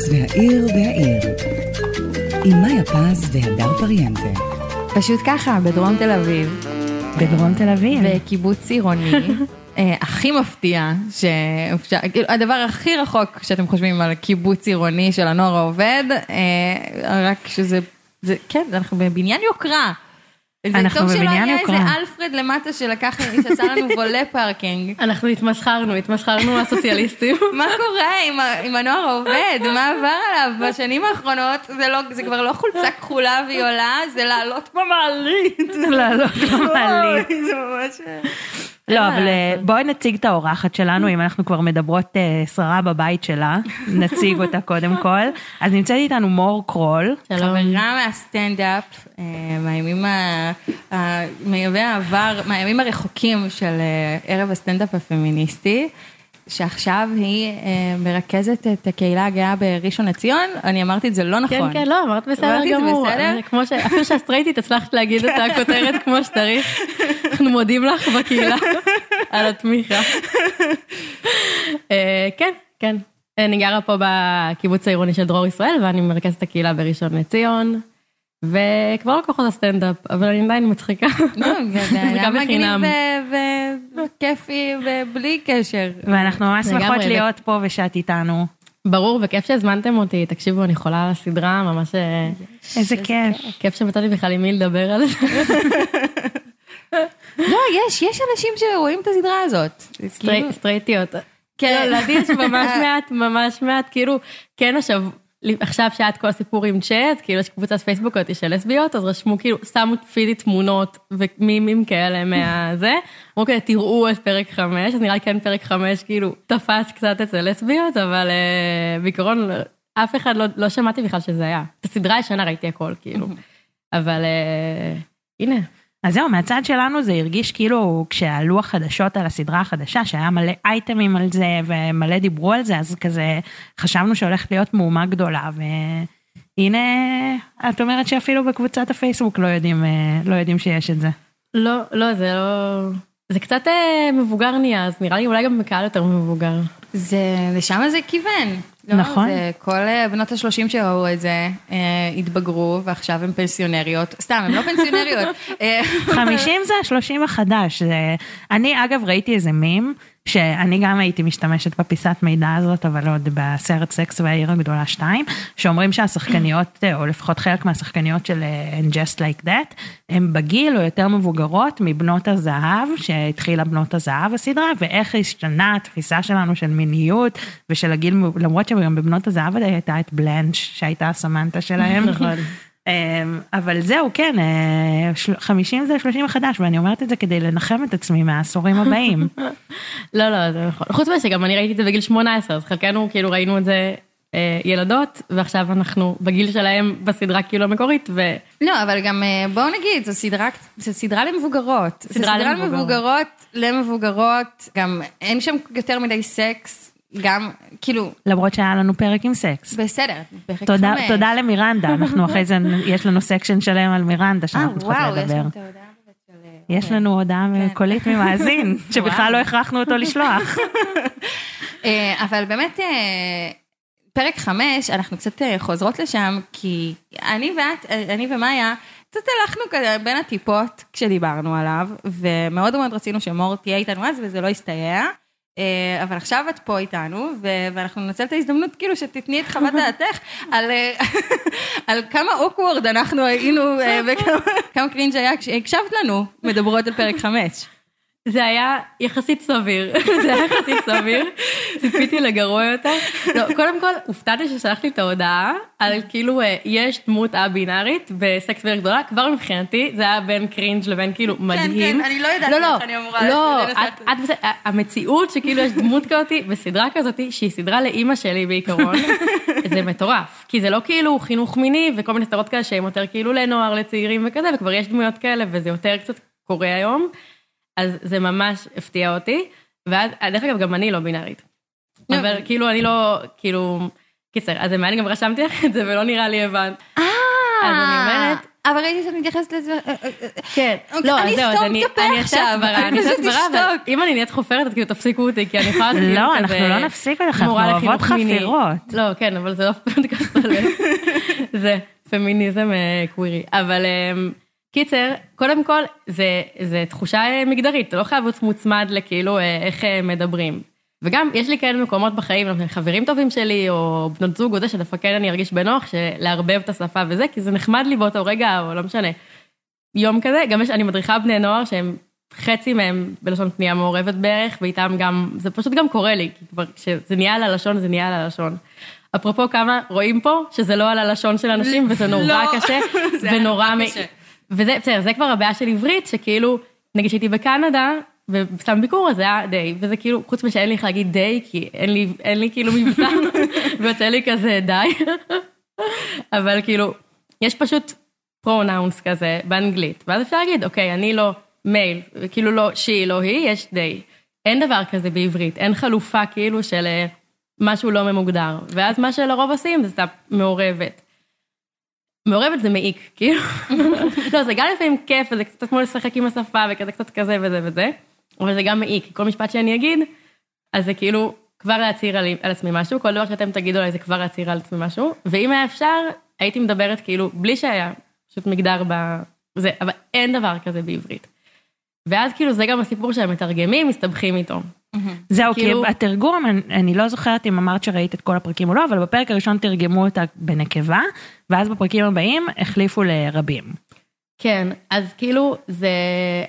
סקס והעיר והעיר. עם מאיה פז והדר פריאנטה. פשוט ככה, בדרום תל אביב, בדרום תל אביב. בקיבוץ עירוני, אה, הכי מפתיע, שאפשר, כאילו, הדבר הכי רחוק שאתם חושבים על קיבוץ עירוני של הנוער העובד, אה, רק שזה, זה, כן, אנחנו בבניין יוקרה. זה אנחנו טוב שלא בבניין היה יוקרה. איזה אלפרד למטה שלקח, שעשה לנו valet parking. אנחנו התמסחרנו, התמסחרנו הסוציאליסטים. מה קורה עם, הנוער העובד? מה עבר עליו בשנים האחרונות? זה, לא, זה כבר לא חולצה כחולה ויולה, זה לעלות במעלית. לעלות במעלית. זה ממש... לא, אבל אה, בואי נציג את האורחת שלנו, אם אנחנו כבר מדברות אה, שררה בבית שלה, נציג אותה קודם כל. אז נמצאת איתנו מור קרול. שלום. חברה מהסטנדאפ, אה, מהימים ה- מימי העבר, מהימים הרחוקים של אה, ערב הסטנדאפ הפמיניסטי, שעכשיו היא אה, מרכזת את הקהילה הגאה בראשון לציון, אני אמרתי את זה לא כן, נכון. כן, לא, אמרת בסדר אמרתי את זה גמור. בסדר? זה כמו ש... אפילו שהסטרייטית הצלחת להגיד את הכותרת כמו שצריך. אנחנו מודים לך בקהילה על התמיכה. אה, כן, כן. אני גרה פה בקיבוץ העירוני של דרור ישראל, ואני מרכזת את הקהילה בראשון לציון. וכבר לא כוחות הסטנדאפ, אבל אני עדיין מצחיקה. לא, זה היה מצחיקה מגניב בחינם. וכיפי ובלי קשר. ואנחנו ממש שמחות להיות פה ושאת איתנו. ברור, וכיף שהזמנתם אותי. תקשיבו, אני חולה על הסדרה, ממש... אה, איזה כיף. כיף שמצאתי בכלל עם מי לדבר על זה. לא, יש, יש אנשים שרואים את הסדרה הזאת. כאילו- סטרי- סטרייטיות. כן. לא, לדעתי יש ממש מעט, ממש מעט, כאילו, כן עכשיו, עכשיו שהיה את כל הסיפור עם צ'ה, אז כאילו יש קבוצת פייסבוק אותי של לסביות, אז רשמו כאילו, שמו פיזית תמונות ומימים כאלה מהזה, אמרו כזה, תראו את פרק חמש, אז נראה לי כן פרק חמש כאילו תפס קצת אצל לסביות, אבל אה, בעיקרון אף אחד לא, לא שמעתי בכלל שזה היה. את הסדרה הישנה ראיתי הכל, כאילו. אבל אה, הנה, אז זהו, מהצד שלנו זה הרגיש כאילו כשעלו החדשות על הסדרה החדשה, שהיה מלא אייטמים על זה ומלא דיברו על זה, אז כזה חשבנו שהולכת להיות מהומה גדולה, והנה, את אומרת שאפילו בקבוצת הפייסבוק לא יודעים, אה, לא יודעים שיש את זה. לא, לא, זה לא... זה קצת אה, מבוגר נהיה, אז נראה לי אולי גם בקהל יותר מבוגר. זה, לשם זה כיוון. לא? נכון. זה כל אה, בנות ה-30 שראו את זה, אה, התבגרו, ועכשיו הן פנסיונריות. סתם, הן לא פנסיונריות. אה, 50 זה ה-30 החדש. אני אגב ראיתי איזה מים, שאני גם הייתי משתמשת בפיסת מידע הזאת, אבל עוד בסרט סקס והעיר הגדולה 2, שאומרים שהשחקניות, או לפחות חלק מהשחקניות של אה, And Just Like That, הן בגיל או יותר מבוגרות מבנות הזהב, שהתחילה בנות הזהב הסדרה, ואיך השתנה התפיסה שלנו של מיניות ושל הגיל, למרות שגם בבנות הזהב הייתה את בלנץ', שהייתה הסמנטה שלהם. נכון. אמ, אבל זהו, כן, אה, של- 50 זה 30 החדש, ואני אומרת את זה כדי לנחם את עצמי מהעשורים הבאים. לא, לא, זה נכון. חוץ מזה שגם אני ראיתי את זה בגיל 18, אז חלקנו כאילו ראינו את זה אה, ילדות, ועכשיו אנחנו בגיל שלהם בסדרה כאילו המקורית, ו... לא, אבל גם אה, בואו נגיד, זו סדרה, זו סדרה למבוגרות. סדרה סדרה למבוגרות. למבוגרות, למבוגרות, גם אין שם יותר מדי סקס, גם, כאילו, למרות שהיה לנו פרק עם סקס. בסדר, פרק תודה, חמש. תודה למירנדה, אנחנו אחרי זה, יש לנו section שלם על מירנדה אה, שאנחנו צריכות וואו, יש לדבר. לנו את ההודעה. אה, יש לנו הודעה קולית ממאזין, שבכלל לא הכרחנו אותו לשלוח. אה, אבל באמת, אה, פרק חמש, אנחנו קצת אה, חוזרות לשם, כי אני ואת, אה, אני ומאיה, קצת הלכנו כזה בין הטיפות כשדיברנו עליו, ומאוד מאוד רצינו שמור תהיה איתנו אז, וזה לא הסתייע. אה, אבל עכשיו את פה איתנו, ואנחנו ננצל את ההזדמנות כאילו שתתני את חוות דעתך על, אה, על כמה אוקוורד אנחנו היינו, אה, וכמה כמה קרינג' היה כשהקשבת לנו מדברות על פרק חמש. זה היה יחסית סביר, זה היה יחסית סביר, ציפיתי לגרוע יותר. לא, קודם כל, הופתעתי ששלחתי את ההודעה על כאילו אה, יש דמות א-בינארית בסקס בעיר גדולה, כבר מבחינתי זה היה בין קרינג' לבין כאילו מדהים. כן, אני לא ידעתי לא, לא, איך אני אמורה לא. את- את בסדר, המציאות שכאילו יש דמות כזאת בסדרה כזאת, שהיא סדרה לאימא שלי בעיקרון, זה מטורף. כי זה לא כאילו חינוך מיני וכל מיני סדרות כאלה שהם יותר כאילו לנוער, לצעירים וכזה, וכבר יש דמויות כאלה וזה יותר קצת קורה היום. אז זה ממש הפתיע אותי, ואז, דרך אגב, גם אני לא בינארית. לא. אבל כאילו, אני לא, כאילו, קיצר, אז אני גם רשמתי לך את זה ולא נראה לי הבנת. אז אני אומרת, אבל ראיתי שאת מתייחסת לזה, אה, אה, אה, כן, אוקיי, לא, אני אז זהו, אז אסתום אני את הפה אני אעשה עכשיו, הסברה, אני אני אעשה פשוט הסברה, אבל אשתוק. אם אני נהיית חופרת, אז כאילו תפסיקו אותי, כי אני יכולה להיות לא, כאילו אנחנו כזה לא נפסיק אותך, אנחנו מורה אוהבות לחינוך מיני. חפירות. לא, כן, אבל זה לא פודקאסט על זה פמיניזם אה, קווירי. אבל אה, קיצר, קודם כל, זה, זה תחושה אה, מגדרית, אתה לא חייב להיות מוצמד לכאילו אה, איך אה, מדברים. וגם, יש לי כאלה מקומות בחיים, חברים טובים שלי, או בנות זוג, או זה, שדווקא כן אני ארגיש בנוח, לערבב את השפה וזה, כי זה נחמד לי באותו רגע, או לא משנה. יום כזה, גם יש, אני מדריכה בני נוער שהם, חצי מהם בלשון פנייה מעורבת בערך, ואיתם גם, זה פשוט גם קורה לי, כי כבר כשזה נהיה על הלשון, זה נהיה על הלשון. אפרופו כמה רואים פה, שזה לא על הלשון של אנשים, וזה נורא לא. קשה, ונורא... נורא מ- קשה. וזה, בסדר, זה כבר הבעיה של עברית, שכאילו, נגיד שהייתי בקנדה, וסתם ביקור, אז זה היה די, וזה כאילו, חוץ משאין לי איך להגיד די, כי אין לי, אין לי כאילו מבטא, ויוצא לי כזה די. אבל כאילו, יש פשוט פרונאונס כזה באנגלית, ואז אפשר להגיד, אוקיי, אני לא מייל, כאילו לא שהיא, לא היא, יש די. אין דבר כזה בעברית, אין חלופה כאילו של אה, משהו לא ממוגדר. ואז מה שלרוב עושים זה סתם מעורבת. מעורבת זה מעיק, כאילו. לא, זה גם לפעמים כיף, וזה קצת כמו לשחק עם השפה, וכזה קצת כזה וזה וזה, אבל זה גם מעיק, כל משפט שאני אגיד, אז זה כאילו כבר להצהיר על, על עצמי משהו, כל דבר שאתם תגידו עליי זה כבר להצהיר על עצמי משהו, ואם היה אפשר, הייתי מדברת כאילו, בלי שהיה פשוט מגדר ב... זה, אבל אין דבר כזה בעברית. ואז כאילו זה גם הסיפור שהמתרגמים מסתבכים איתו. זהו, כי כאילו- התרגום, אני- אני לא זוכרת אם אמרת שראית את כל הפרקים או לא, אבל בפרק הראשון תרגמו אותה בנקבה, ואז בפרקים הבאים החליפו לרבים. כן, אז כאילו זה,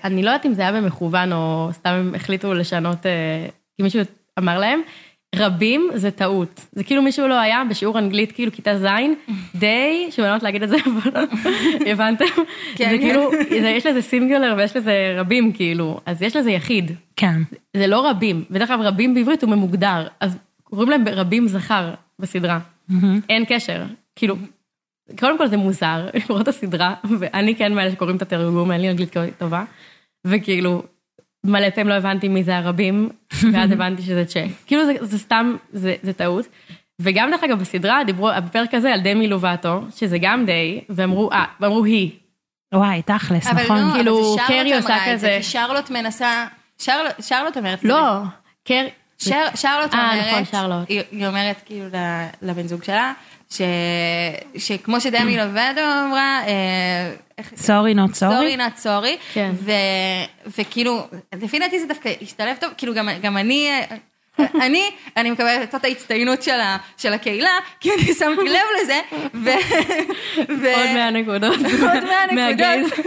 אני לא יודעת אם זה היה במכוון או סתם הם החליטו לשנות, אה, כי מישהו אמר להם, רבים זה טעות. זה כאילו מישהו לא היה בשיעור אנגלית, כאילו כיתה ז', די, שאני לא יודעת להגיד את זה, אבל הבנתם? כן. זה כאילו, זה, יש לזה סינגולר ויש לזה רבים, כאילו, אז יש לזה יחיד. כן. זה לא רבים, בדרך כלל רבים בעברית הוא ממוגדר, אז קוראים להם רבים זכר בסדרה. אין קשר, כאילו, קודם כל זה מוזר לראות את הסדרה, ואני כן מאלה שקוראים את התרגום, אין לי אנגלית טובה, וכאילו, מלא פעמים לא הבנתי מי זה הרבים, ואז הבנתי שזה צ'ק. כאילו זה, זה סתם, זה, זה טעות. וגם דרך אגב בסדרה דיברו, בפרק הזה על דמי לובטו, שזה גם די, ואמרו, אה, ואמרו היא. וואי, תכלס, אבל נכון? לא, כאילו, אבל קרי עושה כזה. כי שרלוט מנסה, שרלוט- שרלוט אומרת. לא, קר... שר, שרלוט אה, אומרת, נכון, שרלוט. היא, היא אומרת כאילו לבן זוג שלה, ש, שכמו שדמי לובדו אמרה, סורי נוט סורי סורי? נאט סורי. וכאילו, לפי דעתי זה דווקא השתלב טוב, כאילו גם, גם אני, אני, אני מקבלת את ההצטיינות של, ה, של הקהילה, כי אני שמתי לב לזה, ו... ו... עוד 100 נקודות. עוד 100 נקודות.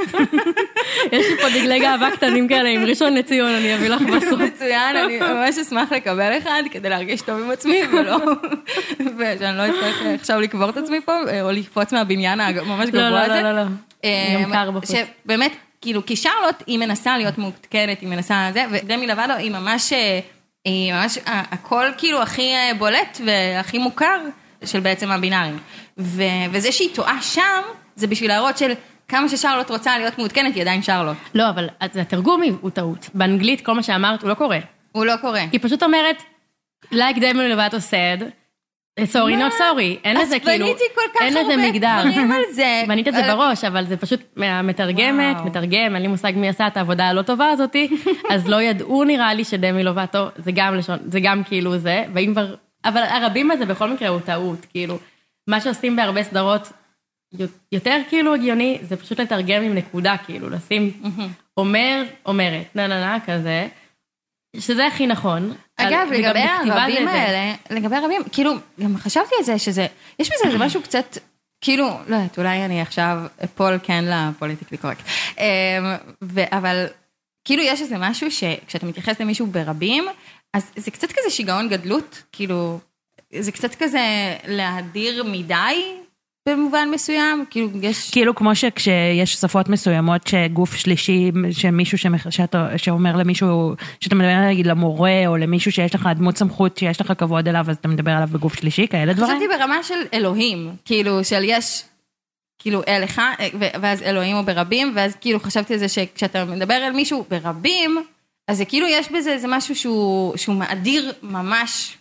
יש לי פה דגלי גאווה קטנים כאלה עם ראשון לציון, אני אביא לך בסוף. מצוין, אני ממש אשמח לקבל אחד כדי להרגיש טוב עם עצמי, ולא, ושאני לא אצטרך עכשיו לקבור את עצמי פה, או לקפוץ מהבניין הממש לא, גבוה לא, הזה. לא, לא, לא. אה, גם קר בחוץ. שבאמת, כאילו, כי שרלוט, היא מנסה להיות מעודכנת, היא מנסה זה, ודמי לבדו היא ממש, אה, ממש, ה- הכל כאילו הכי אה, בולט והכי מוכר של בעצם הבינארים. ו- וזה שהיא טועה שם, זה בשביל להראות של כמה ששרלוט רוצה להיות מעודכנת, היא עדיין שרלוט. לא, אבל התרגום הוא טעות. באנגלית כל מה שאמרת הוא לא קורה. הוא לא קורה. היא פשוט אומרת, like דמי לבטו said, sorry not sorry, אין לזה כאילו, אז בניתי כל כך הרבה מגדר. דברים על זה. בנית את זה על- בראש, אבל זה פשוט מהמתרגמת. מתרגם, אין לי מושג מי עשה את העבודה הלא טובה הזאתי, אז לא ידעו נראה לי שדמי לובטו, זה גם לשון, זה גם כאילו זה, ואם כבר, אבל הרבים הזה בכל מקרה הוא טעות, כאילו, מה שעושים בהרבה סדרות יותר כאילו הגיוני, זה פשוט לתרגם עם נקודה, כאילו, לשים אומר, אומרת, נה נה נה, כזה, שזה הכי נכון. אגב, לגבי הרבים. האלה, לגבי הרבים, כאילו, גם חשבתי על זה, שזה, יש בזה איזה משהו קצת, כאילו, לא יודעת, אולי אני עכשיו אפול כן לפוליטיקלי קורקט. אמ, אבל כאילו יש איזה משהו שכשאתה מתייחס למישהו ברבים, אז זה קצת כזה שיגעון גדלות, כאילו, זה קצת כזה להדיר מדי במובן מסוים, כאילו, יש... כאילו כמו שכשיש שפות מסוימות שגוף שלישי, שמישהו שאומר למישהו, שאתה מדבר נגיד למורה או למישהו שיש לך דמות סמכות שיש לך כבוד אליו אז אתה מדבר עליו בגוף שלישי, כאלה דברים? חשבתי ברמה של אלוהים, כאילו של יש, כאילו אל אחד, ואז אלוהים הוא ברבים, ואז כאילו חשבתי על זה שכשאתה מדבר על מישהו ברבים, אז זה כאילו יש בזה איזה משהו שהוא, שהוא מאדיר ממש,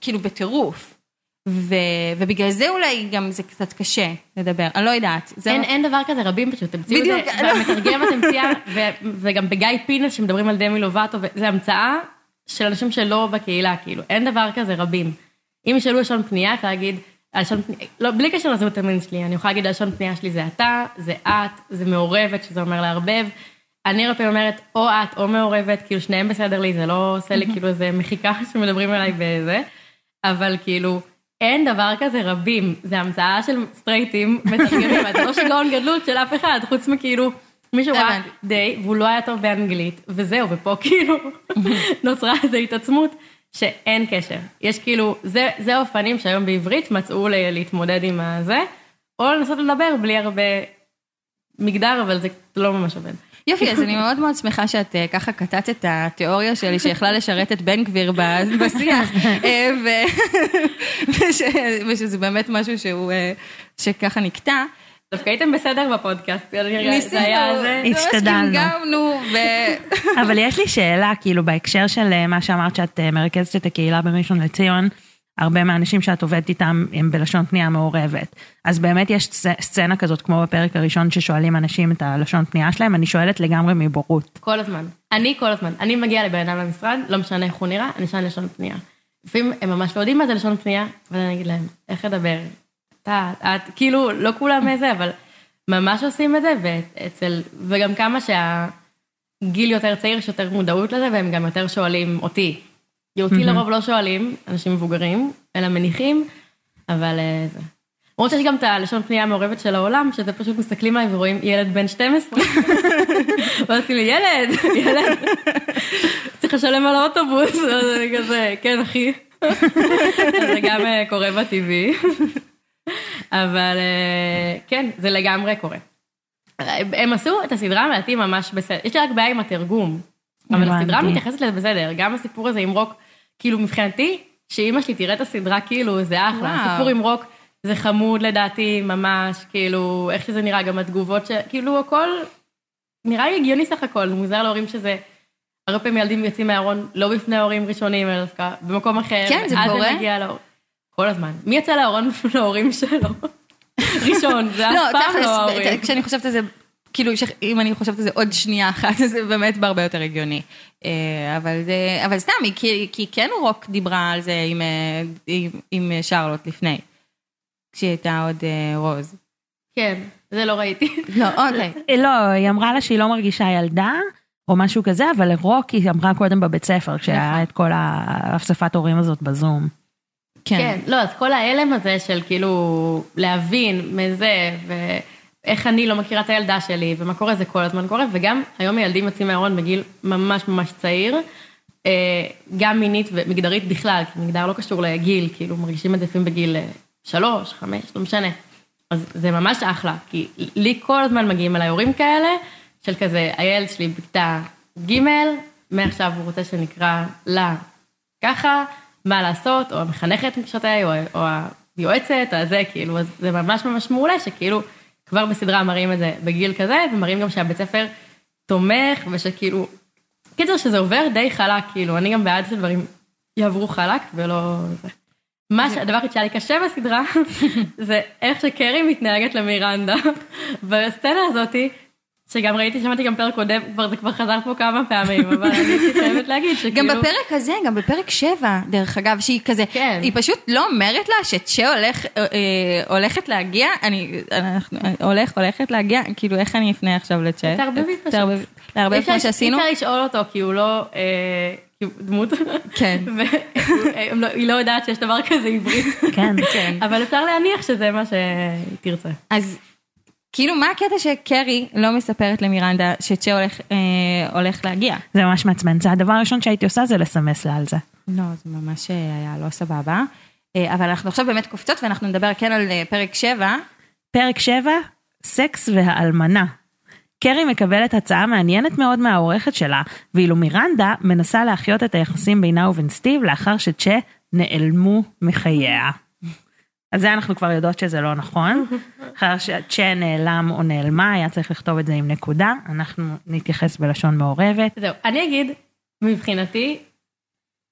כאילו בטירוף. ו, ובגלל זה אולי גם זה קצת קשה לדבר, אני לא יודעת. זה אין, אין דבר כזה, רבים פשוט המציאו את זה, לא. והמתרגמת המציאה, ו- וגם בגיא פינס שמדברים על דמי לובטו, זה המצאה של אנשים שלא בקהילה, כאילו, אין דבר כזה רבים. אם ישאלו לשון פנייה, אפשר להגיד, הלשון פנייה, לא, בלי קשר לזהות המין שלי, אני יכולה להגיד, הלשון פנייה שלי זה אתה, זה את, זה מעורבת, שזה אומר לערבב. אני הרבה פעמים אומרת, או את או מעורבת, כאילו שניהם בסדר לי, זה לא עושה לי כאילו איזה מחיקה שמדברים עליי בזה, אבל כאילו, אין דבר כזה רבים, זה המצאה של סטרייטים מתרגמים, זה לא שיגעון גדלות של אף אחד, חוץ מכאילו, מישהו ראה. די, והוא לא היה טוב באנגלית, וזהו, ופה כאילו נוצרה איזו התעצמות שאין קשר. יש כאילו, זה, זה האופנים שהיום בעברית מצאו ל- להתמודד עם הזה, או לנסות לדבר בלי הרבה מגדר, אבל זה לא ממש עובד. יופי, אז אני מאוד מאוד שמחה שאת אה, ככה קטעת את התיאוריה שלי שיכלה לשרת את בן גביר בשיח, אה, ו- וש- ושזה באמת משהו שהוא, אה, שככה נקטע. דווקא הייתם בסדר בפודקאסט, ניסינו, זה היה זה. ממש השתדלנו. גמגמנו, ו... אבל יש לי שאלה, כאילו, בהקשר של מה שאמרת שאת מרכזת את הקהילה בראשון לציון, הרבה מהאנשים שאת עובדת איתם הם בלשון פנייה מעורבת. אז באמת יש סצ- סצנה כזאת, כמו בפרק הראשון, ששואלים אנשים את הלשון פנייה שלהם, אני שואלת לגמרי מבורות. כל הזמן. אני כל הזמן. אני מגיעה לבן אדם למשרד, לא משנה איך הוא נראה, אני אשאל לשון פנייה. לפעמים הם ממש לא יודעים מה זה לשון פנייה, ואני אגיד להם, איך לדבר? אתה, את, כאילו, לא כולם איזה, אבל ממש עושים את זה, ואצל, וגם כמה שהגיל יותר צעיר, יש יותר מודעות לזה, והם גם יותר שואלים אותי. אותי לרוב לא שואלים, אנשים מבוגרים, אלא מניחים, אבל אה, זה. למרות שיש גם את הלשון פנייה המעורבת של העולם, שזה פשוט מסתכלים עליי ורואים ילד בן 12, ואז כאילו, ילד, ילד, צריך לשלם על האוטובוס, אז אני כזה, כן אחי. זה גם אה, קורה בטבעי. אבל אה, כן, זה לגמרי קורה. הם עשו את הסדרה לדעתי ממש בסדר, יש לי רק בעיה עם התרגום, אבל. הסדרה מתייחסת לזה בסדר, גם הסיפור הזה עם רוק, כאילו מבחינתי, שאימא שלי תראה את הסדרה כאילו זה אחלה. הסיפור עם רוק זה חמוד לדעתי ממש, כאילו איך שזה נראה, גם התגובות, ש... כאילו הכל נראה לי הגיוני סך הכל, מוזר להורים שזה, הרבה פעמים ילדים יוצאים מהארון לא בפני ההורים ראשונים, אלא דווקא במקום אחר, כן, זה ואז קורה. מגיע להור... כל הזמן. מי יצא בפני ההורים שלו? ראשון, זה אף לא, פעם לא ההורים. כשאני חושבת על זה, כאילו, אם אני חושבת על זה עוד שנייה אחת, זה באמת בהרבה יותר הגיוני. אה, אבל זה, אבל סתם, כי, כי כן רוק דיברה על זה עם, אה, עם, עם שרלוט לפני, כשהיא הייתה עוד אה, רוז. כן, זה לא ראיתי. לא, אוקיי. אה, לא, היא אמרה לה שהיא לא מרגישה ילדה, או משהו כזה, אבל לרוק היא אמרה קודם בבית ספר, כשהיה את כל האספת הורים הזאת בזום. כן. כן, לא, אז כל ההלם הזה של כאילו להבין מזה, ואיך אני לא מכירה את הילדה שלי, ומה קורה, זה כל הזמן קורה, וגם היום ילדים יוצאים מהארון בגיל ממש ממש צעיר, אה, גם מינית ומגדרית בכלל, כי מגדר לא קשור לגיל, כאילו מרגישים לפעמים בגיל אה, שלוש, חמש, לא משנה. אז זה ממש אחלה, כי לי כל הזמן מגיעים אליי הורים כאלה, של כזה, הילד שלי בכיתה ג', מעכשיו הוא רוצה שנקרא לה ככה, מה לעשות, או המחנכת בשעותיי, או, או היועצת, או זה, כאילו, אז זה ממש ממש מעולה, שכאילו, כבר בסדרה מראים את זה בגיל כזה, ומראים גם שהבית ספר תומך, ושכאילו, קיצר שזה עובר די חלק, כאילו, אני גם בעד שדברים יעברו חלק, ולא זה. מה שהדבר שהיה לי קשה בסדרה, זה איך שקרי מתנהגת למירנדה. בסצנה הזאתי, שגם ראיתי, שמעתי גם פרק קודם, כבר זה כבר חזר פה כמה פעמים, אבל אני חייבת להגיד גם שכאילו... בפרק הזה, גם בפרק 7, דרך אגב, שהיא כזה, כן. היא פשוט לא אומרת לה שצ'ה הולך, אה, אה, הולכת להגיע, אני, אנחנו, הולך, הולכת להגיע, כאילו איך אני אפנה עכשיו לצ'ה? תערבבי פשוט. תערבבי, אפשר- כמו שעשינו? אי אפשר לשאול אותו, כי הוא לא... אה, דמות. כן. והיא לא יודעת שיש דבר כזה עברית. כן. כן. אבל אפשר להניח שזה מה שהיא תרצה. אז כאילו מה הקטע שקרי לא מספרת למירנדה שצ'ה הולך, אה, הולך להגיע? זה ממש מעצבן, זה הדבר הראשון שהייתי עושה זה לסמס לה על זה. לא, זה ממש אה, היה לא סבבה. אה, אבל אנחנו עכשיו באמת קופצות ואנחנו נדבר כן על אה, פרק 7. פרק 7, סקס והאלמנה. קרי מקבלת הצעה מעניינת מאוד מהעורכת שלה, ואילו מירנדה מנסה להחיות את היחסים בינה ובין סטיב לאחר שצ'ה נעלמו מחייה. אז זה אנחנו כבר יודעות שזה לא נכון. אחר שצ'ה נעלם או נעלמה, היה צריך לכתוב את זה עם נקודה, אנחנו נתייחס בלשון מעורבת. זהו, אני אגיד, מבחינתי,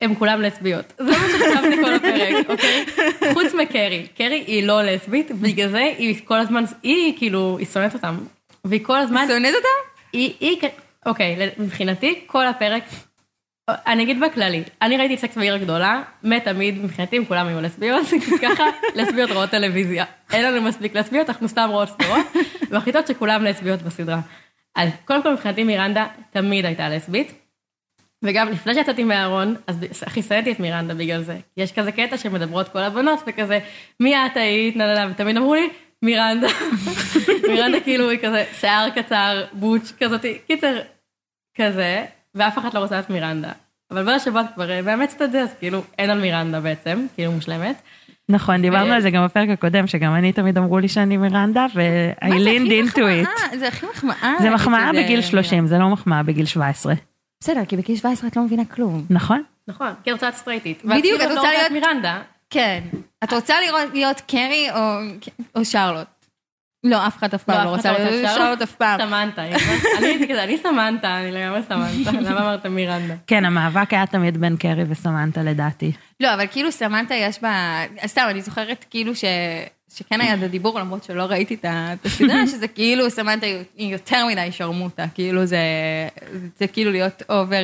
הם כולם לסביות. זה מה שחשבתי כל הפרק, אוקיי? חוץ מקרי. קרי היא לא לסבית, בגלל זה היא כל הזמן, היא כאילו, היא שונאת אותם. והיא כל הזמן, שונאת אותם? היא, היא, אוקיי, מבחינתי, כל הפרק, אני אגיד בכללי, אני ראיתי סקס בעיר הגדולה, מתמיד, מבחינתי, כולם היו לסביות, ככה לסביות רואות טלוויזיה. אין לנו מספיק לסביות, אנחנו סתם רואות סדרות, והחליטות שכולם לסביות בסדרה. אז קודם כל מבחינתי מירנדה תמיד הייתה לסבית, וגם לפני שיצאתי מהארון, אז הכי שנאתי את מירנדה בגלל זה. יש כזה קטע שמדברות כל הבנות, וכזה, מי את היית, נה נה נה, ותמיד אמרו לי, מירנדה. מירנדה כאילו היא כזה, שיער קצר, בוץ' כזאת, קיצר, כזה, ואף אחת לא רוצה את מירנדה. אבל בין השבועות כבר מאמצת את זה, אז כאילו אין על מירנדה בעצם, כאילו מושלמת. נכון, דיברנו על זה גם בפרק הקודם, שגם אני תמיד אמרו לי שאני מירנדה, ו-I leaned into it. זה הכי מחמאה. זה מחמאה בגיל 30, זה לא מחמאה בגיל 17. בסדר, כי בגיל 17 את לא מבינה כלום. נכון. נכון, כי רוצה להיות סטרייטית. בדיוק, את רוצה להיות... מירנדה. כן. את רוצה להיות קרי או שרלוט? לא, אף אחד אף פעם לא רוצה להיות שרלוט אף פעם. סמנטה, אני הייתי כזה, אני סמנטה, אני לגמרי סמנטה, למה אמרת מירנדה? כן, המאבק היה תמיד בין קרי וסמנטה לדעתי. לא, אבל כאילו סמנטה יש בה, סתם, אני זוכרת כאילו ש... שכן היה את הדיבור, למרות שלא ראיתי את הסדרה, שזה כאילו סמנטה היא יותר מדי שרמוטה, כאילו זה, זה כאילו להיות אובר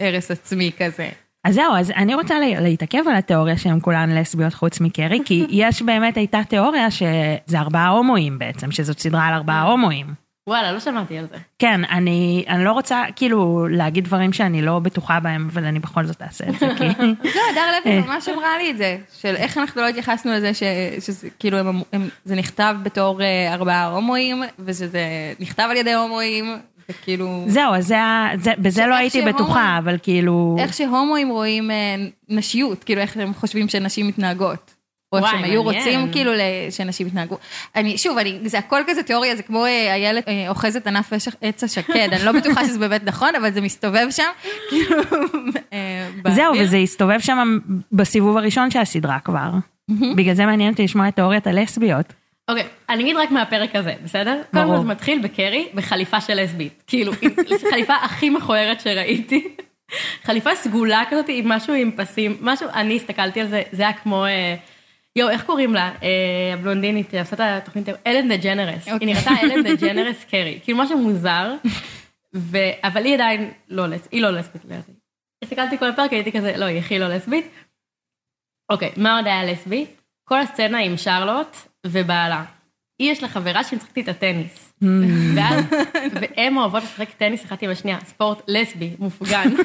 הרס עצמי כזה. אז זהו, אז אני רוצה להתעכב על התיאוריה שהן כולן לסביות חוץ מקרי, כי יש באמת הייתה תיאוריה שזה ארבעה הומואים בעצם, שזאת סדרה על ארבעה הומואים. וואלה, לא שמעתי על זה. כן, אני, אני לא רוצה כאילו להגיד דברים שאני לא בטוחה בהם, אבל אני בכל זאת אעשה את זה, כי... לא, הדר לוי ממש אמרה לי את זה, של איך אנחנו לא התייחסנו לזה שזה כאילו, הם, הם, זה נכתב בתור ארבעה הומואים, ושזה נכתב על ידי הומואים, וכאילו... זהו, אז זה, זה, בזה לא הייתי שהומואים, בטוחה, אבל כאילו... איך שהומואים רואים נשיות, כאילו איך הם חושבים שנשים מתנהגות. או איך שהם היו רוצים כאילו שנשים יתנהגו. אני, שוב, אני, זה הכל כזה תיאוריה, זה כמו איילת אוחזת ענף עץ השקד, אני לא בטוחה שזה באמת נכון, אבל זה מסתובב שם, כאילו, זהו, וזה הסתובב שם בסיבוב הראשון של הסדרה כבר. בגלל זה מעניין אותי לשמוע את תיאוריית הלסביות. אוקיי, אני אגיד רק מהפרק הזה, בסדר? ברור. קודם כל זה מתחיל בקרי בחליפה של לסבית. כאילו, חליפה הכי מכוערת שראיתי. חליפה סגולה כזאת עם משהו עם פסים, משהו, אני הסתכלתי על זה, זה היה כמו... יואו, איך קוראים לה? הבלונדינית, עושה את התוכנית, אלן דה ג'נרס. היא נראתה אלן דה ג'נרס קרי. כאילו משהו מוזר, אבל היא עדיין לא לסבית, היא לא לסבית לדעתי. הסתכלתי כל הפרק, הייתי כזה, לא, היא הכי לא לסבית. אוקיי, מה עוד היה לסבי? כל הסצנה עם שרלוט ובעלה. היא יש לה חברה שהיא משחקת איתה טניס. ואז, והן אוהבות לשחק טניס אחת עם השנייה, ספורט לסבי, מופגן.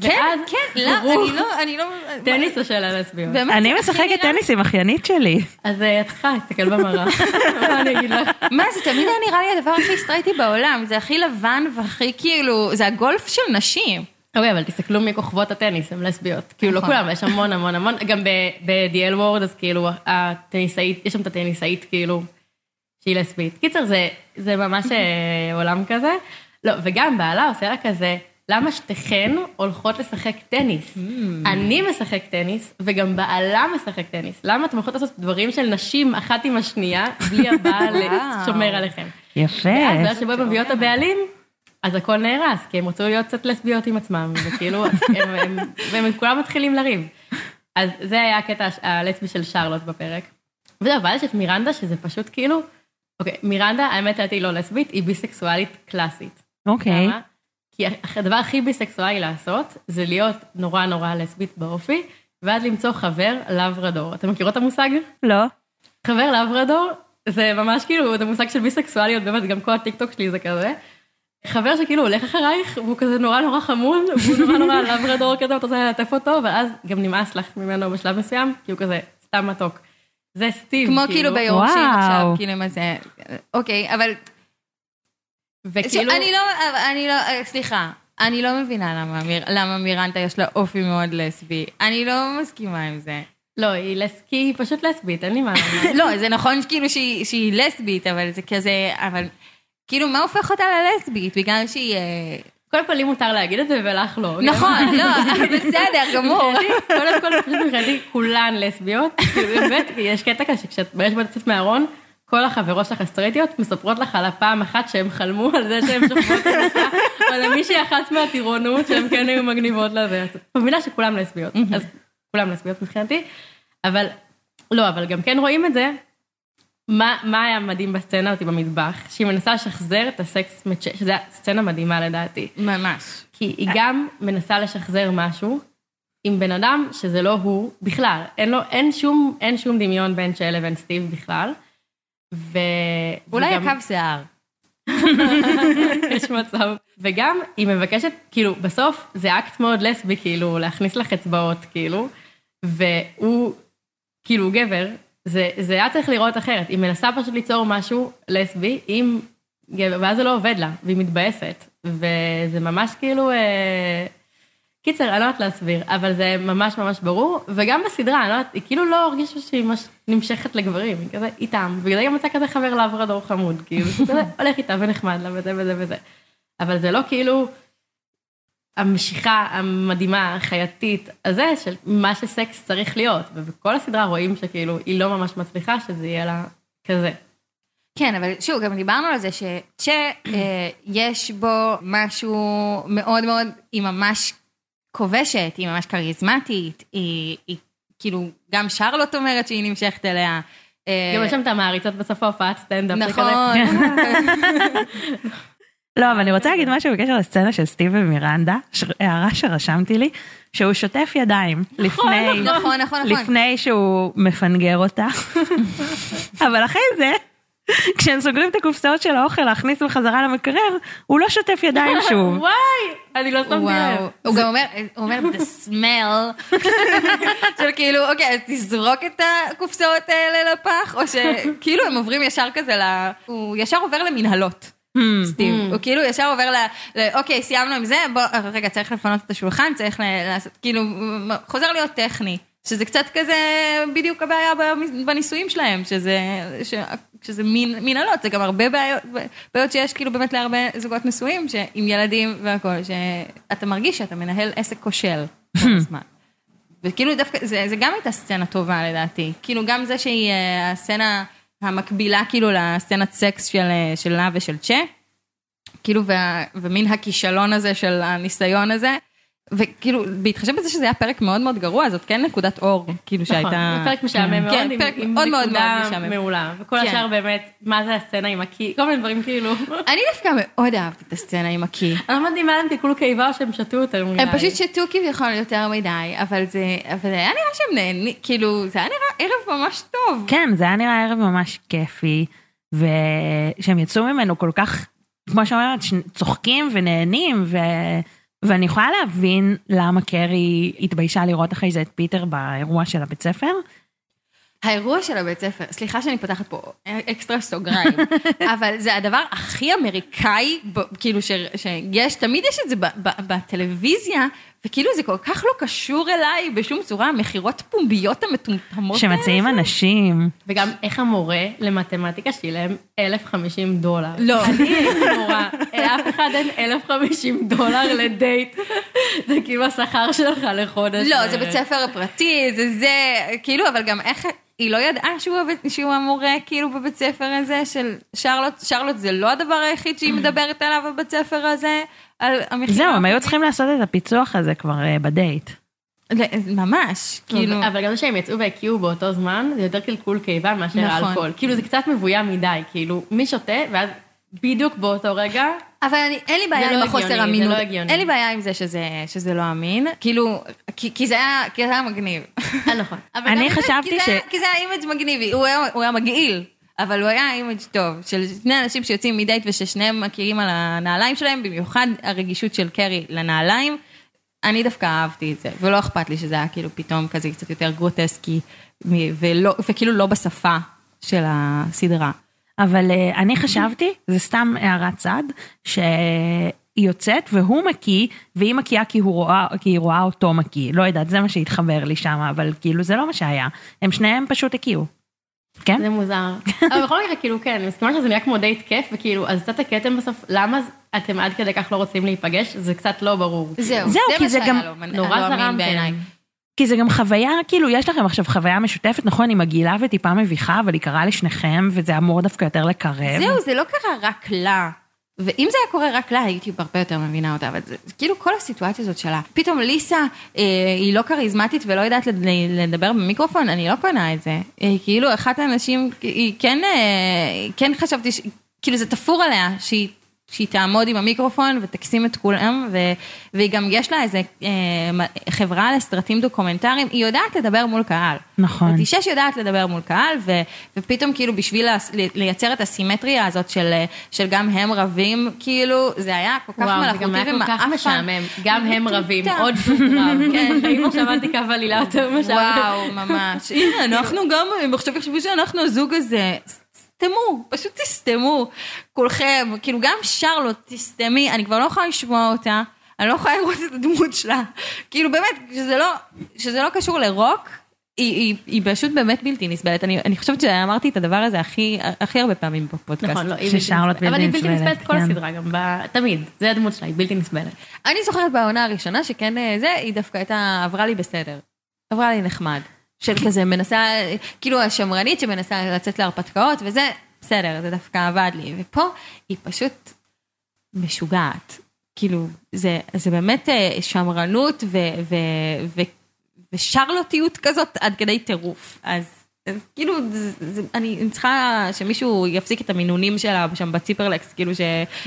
כן, כן, לא, אני לא, אני לא... טניס או של הלסביות? אני משחקת טניס עם אחיינית שלי. אז את צריכה להסתכל במראה, מה אני אגיד לך? מה, זה תמיד היה נראה לי הדבר הכי סטרייטי בעולם, זה הכי לבן והכי כאילו, זה הגולף של נשים. אוקיי, אבל תסתכלו מי כוכבות הטניס, הן לסביות. כאילו, לא כולם, יש המון המון המון, גם ב-The L Word, אז כאילו, הטניסאית, יש שם את הטניסאית, כאילו, שהיא לסבית. קיצר, זה ממש עולם כזה. לא, וגם בעלה עושה לה כזה, למה שתיכן הולכות לשחק טניס? אני משחק טניס, וגם בעלה משחק טניס. למה אתם הולכות לעשות דברים של נשים אחת עם השנייה, בלי הבעל שומר עליכם? יפה. ואז שבו מביאות הבעלים, אז הכל נהרס, כי הם רצו להיות קצת לסביות עם עצמם, וכאילו, והם כולם מתחילים לריב. אז זה היה הקטע הלסבי של שרלוט בפרק. וזהו, אבל יש את מירנדה, שזה פשוט כאילו, אוקיי, מירנדה, האמת לדעתי לא לסבית, היא ביסקסואלית קלאסית. אוקיי. למה? כי הדבר הכי ביסקסואלי לעשות, זה להיות נורא נורא לסבית באופי, ואז למצוא חבר לברדור. אתם מכירות את המושג? לא. חבר לברדור, זה ממש כאילו, זה מושג של ביסקסואליות, באמת, גם כל הטיקטוק שלי זה כזה. חבר שכאילו הולך אחרייך, והוא כזה נורא נורא חמוד, והוא נורא נורא לברדור כזה, ואתה רוצה ללטף אותו, ואז גם נמאס לך ממנו בשלב מסוים, כי הוא כזה סתם מתוק. זה סטיב, כמו כאילו ביורשים עכשיו, כאילו מה זה, אוקיי, אבל... וכאילו... אני לא, אני לא, סליחה, אני לא מבינה למה, למה מירנטה יש לה אופי מאוד לסבי, אני לא מסכימה עם זה. לא, היא לס... כי היא פשוט לסבית, אין לי מה לומר. לא, זה נכון כאילו שהיא לסבית, אבל זה כזה, אבל כאילו, מה הופך אותה ללסבית? בגלל שהיא... קודם כל, לי מותר להגיד את זה ולך לא. נכון, לא, בסדר, גמור. קודם כל, פשוט מבחינתי, כולן לסביות. באמת, יש קטע כזה שכשאת שבאת לצאת מהארון, כל החברות שלך הסטרייטיות מספרות לך על הפעם אחת שהם חלמו על זה שהם שוכבות אישה, או למישהי אחת מהטירונות שהם כן היו מגניבות לזה. את מבינה שכולם לסביות, אז כולם לסביות מבחינתי, אבל לא, אבל גם כן רואים את זה. מה, מה היה מדהים בסצנה אותי במטבח? שהיא מנסה לשחזר את הסקס מצ'ה, שזו סצנה מדהימה לדעתי. ממש. כי היא גם מנסה לשחזר משהו עם בן אדם שזה לא הוא בכלל, אין לו, אין שום, אין שום דמיון בין צ'ה לבין סטיב בכלל. ו... אולי וגם- הקו שיער. יש מצב. וגם היא מבקשת, כאילו, בסוף זה אקט מאוד לסבי, כאילו, להכניס לך אצבעות, כאילו, והוא, כאילו, גבר, זה, זה היה צריך לראות אחרת. היא מנסה פשוט ליצור משהו לסבי עם גבר, ואז זה לא עובד לה, והיא מתבאסת. וזה ממש כאילו... אה... קיצר, אני לא יודעת להסביר, אבל זה ממש ממש ברור, וגם בסדרה, אני לא יודעת, היא כאילו לא הרגישה שהיא ממש נמשכת לגברים, היא כזה איתם, ובגלל זה גם מצא כזה חבר לאברדור חמוד, כאילו, שהוא כזה הולך איתה ונחמד לה וזה וזה וזה. אבל זה לא כאילו המשיכה המדהימה, החייתית, הזה, של מה שסקס צריך להיות, ובכל הסדרה רואים שכאילו היא לא ממש מצליחה שזה יהיה לה כזה. כן, אבל שוב, גם דיברנו על זה שיש בו משהו מאוד מאוד, היא ממש כובשת, היא ממש כריזמטית, היא, היא כאילו, גם שרלוט אומרת שהיא נמשכת אליה. אה, גם יש שם את המעריצות בסוף ההופעת סטנדאפ. נכון. לא, אבל אני רוצה להגיד משהו בקשר לסצנה של סטיב ומירנדה, הערה שרשמתי לי, שהוא שוטף ידיים לפני, נכון, נכון, נכון. לפני שהוא מפנגר אותה. אבל אחרי זה, כשהם סוגרים את הקופסאות של האוכל להכניס בחזרה למקרר, הוא לא שוטף ידיים שוב. וואי, אני לא שמתי וואו, לב. הוא גם אומר, הוא אומר, the smell, של כאילו, אוקיי, אז תזרוק את הקופסאות האלה לפח, או שכאילו הם עוברים ישר כזה ל... הוא ישר עובר למנהלות. סטיב, הוא כאילו ישר עובר ל... אוקיי, סיימנו עם זה, בוא, רגע, צריך לפנות את השולחן, צריך לעשות, כאילו, חוזר להיות טכני. שזה קצת כזה בדיוק הבעיה בנישואים שלהם, שזה, ש, שזה מין, מנהלות, זה גם הרבה בעיות, בעיות שיש כאילו באמת להרבה זוגות נשואים, עם ילדים והכל, שאתה מרגיש שאתה מנהל עסק כושל כל הזמן. וכאילו דווקא, זה, זה גם הייתה סצנה טובה לדעתי, כאילו גם זה שהיא אה, הסצנה המקבילה כאילו לסצנת סקס של, אה, של ושל צ'ה, כאילו ומין הכישלון הזה של הניסיון הזה, וכאילו בהתחשב בזה שזה היה פרק מאוד מאוד גרוע, זאת כן נקודת אור, כאילו נכון, שהייתה... זה פרק משעמם מאוד, כן, עם- פרק עם מאוד מאוד משעמם. מעולה, וכל כן. השאר באמת, מה זה הסצנה עם הקי, כל מיני דברים כאילו. אני דווקא מאוד אהבתי את הסצנה עם הקי. אני לא יודעת אם היה להם תיקלו קיבה או שהם שתו יותר מדי. הם פשוט שתו כביכול יותר מדי, אבל זה, אבל היה נראה שהם נהנים, כאילו, זה היה נראה ערב ממש טוב. כן, זה היה נראה ערב ממש כיפי, ושהם יצאו ממנו כל כך, כמו שאומרת, צוחקים ונהנים, ו... ואני יכולה להבין למה קרי התביישה לראות אחרי זה את פיטר באירוע של הבית ספר. האירוע של הבית ספר, סליחה שאני פותחת פה אקסטרה סוגריים, אבל זה הדבר הכי אמריקאי, כאילו ש, שיש, תמיד יש את זה בטלוויזיה, וכאילו זה כל כך לא קשור אליי בשום צורה, המכירות פומביות המטומטמות האלה. שמציעים אנשים. וגם איך המורה למתמטיקה שילם 1,050 דולר. לא. אני הייתי מורה, אף אחד אין 1,050 דולר לדייט. זה כאילו השכר שלך לחודש. לא, זה בית ספר פרטי, זה זה, כאילו, אבל גם איך, היא לא ידעה שהוא, המורה, כאילו, בבית ספר הזה של שרלוט, שרלוט זה לא הדבר היחיד שהיא מדברת עליו בבית ספר הזה. זהו, הם היו צריכים לעשות את הפיצוח הזה כבר אה, בדייט. ל- ממש, כאילו, אבל גם זה שהם יצאו והקיאו באותו זמן, זה יותר קלקול קיבה מאשר נכון. האלכוהול. כאילו זה קצת מבוים מדי, כאילו מי שותה, ואז בדיוק באותו רגע, אבל אני, אין לי בעיה זה עם לא החוסר הגיוני, זה אמינות, לא הגיוני. אין לי בעיה עם זה שזה, שזה לא אמין, כאילו, כי, כי זה היה, מגניב. אה, נכון. אני חשבתי ש- כי זה היה image מגניבי, הוא היה מגעיל, אבל הוא היה image טוב, של שני אנשים שיוצאים מדייט וששניהם מכירים על הנעליים שלהם, במיוחד הרגישות של קרי לנעליים, אני דווקא אהבתי את זה, ולא אכפת לי שזה היה כאילו פתאום כזה קצת יותר גרוטסקי, ולא, וכאילו לא בשפה של הסדרה. אבל אה, אני חשבתי, זה סתם הערת צד, שהיא יוצאת והוא מקיא, והיא מקיאה כי, רואה, כי היא רואה אותו מקיא. לא יודעת, זה מה שהתחבר לי שם, אבל כאילו זה לא מה שהיה. הם שניהם פשוט הקיאו. כן? זה מוזר. אבל בכל מקרה, כאילו, כן, אני מסכימה שזה נראה כמו דייט כיף, וכאילו, אז קצת הקטם בסוף, למה אתם עד כדי כך לא רוצים להיפגש? זה קצת לא ברור. זהו, זהו, כי זה מה גם שהיה לו, נורא לא זרמתם. בעיניי. כי זה גם חוויה, כאילו, יש לכם עכשיו חוויה משותפת, נכון, היא מגעילה וטיפה מביכה, אבל היא קרה לשניכם, וזה אמור דווקא יותר לקרב. זהו, זה לא קרה רק לה. ואם זה היה קורה רק לה, הייתי הרבה יותר מבינה אותה, אבל זה כאילו כל הסיטואציה הזאת שלה. פתאום ליסה, אה, היא לא כריזמטית ולא יודעת לד- לדבר במיקרופון, אני לא קונה את זה. אה, כאילו, אחת האנשים, היא כן, אה, כן חשבתי, ש... כאילו זה תפור עליה, שהיא... שהיא תעמוד עם המיקרופון ותקסים את כולם, ו, והיא גם יש לה איזה אה, חברה לסרטים דוקומנטריים, היא יודעת לדבר מול קהל. נכון. זאת אישה שיודעת לדבר מול קהל, ו, ופתאום כאילו בשביל לייצר את הסימטריה הזאת של, של גם הם רבים, כאילו, זה היה כל כך וואו, זה מלאכותי גם היה כל כך. משעמם, גם הם רבים. עוד רב, כן, בחיים לא שמעתי קו עלילה יותר משעמם. וואו, ממש. הנה, אנחנו גם, הם עכשיו יחשבו שאנחנו הזוג הזה. תסתמו, פשוט תסתמו, כולכם, כאילו גם שרלוט, תסתמי, אני כבר לא יכולה לשמוע אותה, אני לא יכולה לראות את הדמות שלה, כאילו באמת, שזה לא, שזה לא קשור לרוק, היא, היא, היא פשוט באמת בלתי נסבלת, אני, אני חושבת שאמרתי את הדבר הזה הכי, הכי הרבה פעמים בפודקאסט. נכון, לא, היא בלתי נסבלת. אבל היא בלתי נסבלת, כל כן. הסדרה, גם ב- תמיד, זה הדמות שלה, היא בלתי נסבלת. אני זוכרת בעונה הראשונה שכן אה, זה, היא דווקא הייתה, עברה לי בסדר. עברה לי נחמד. של כזה מנסה, כאילו השמרנית שמנסה לצאת להרפתקאות וזה, בסדר, זה דווקא עבד לי. ופה היא פשוט משוגעת. כאילו, זה, זה באמת אה, שמרנות ו, ו, ו, ושרלוטיות כזאת עד כדי טירוף. אז, אז כאילו, זה, זה, אני אני צריכה שמישהו יפסיק את המינונים שלה שם בציפרלקס, כאילו ש,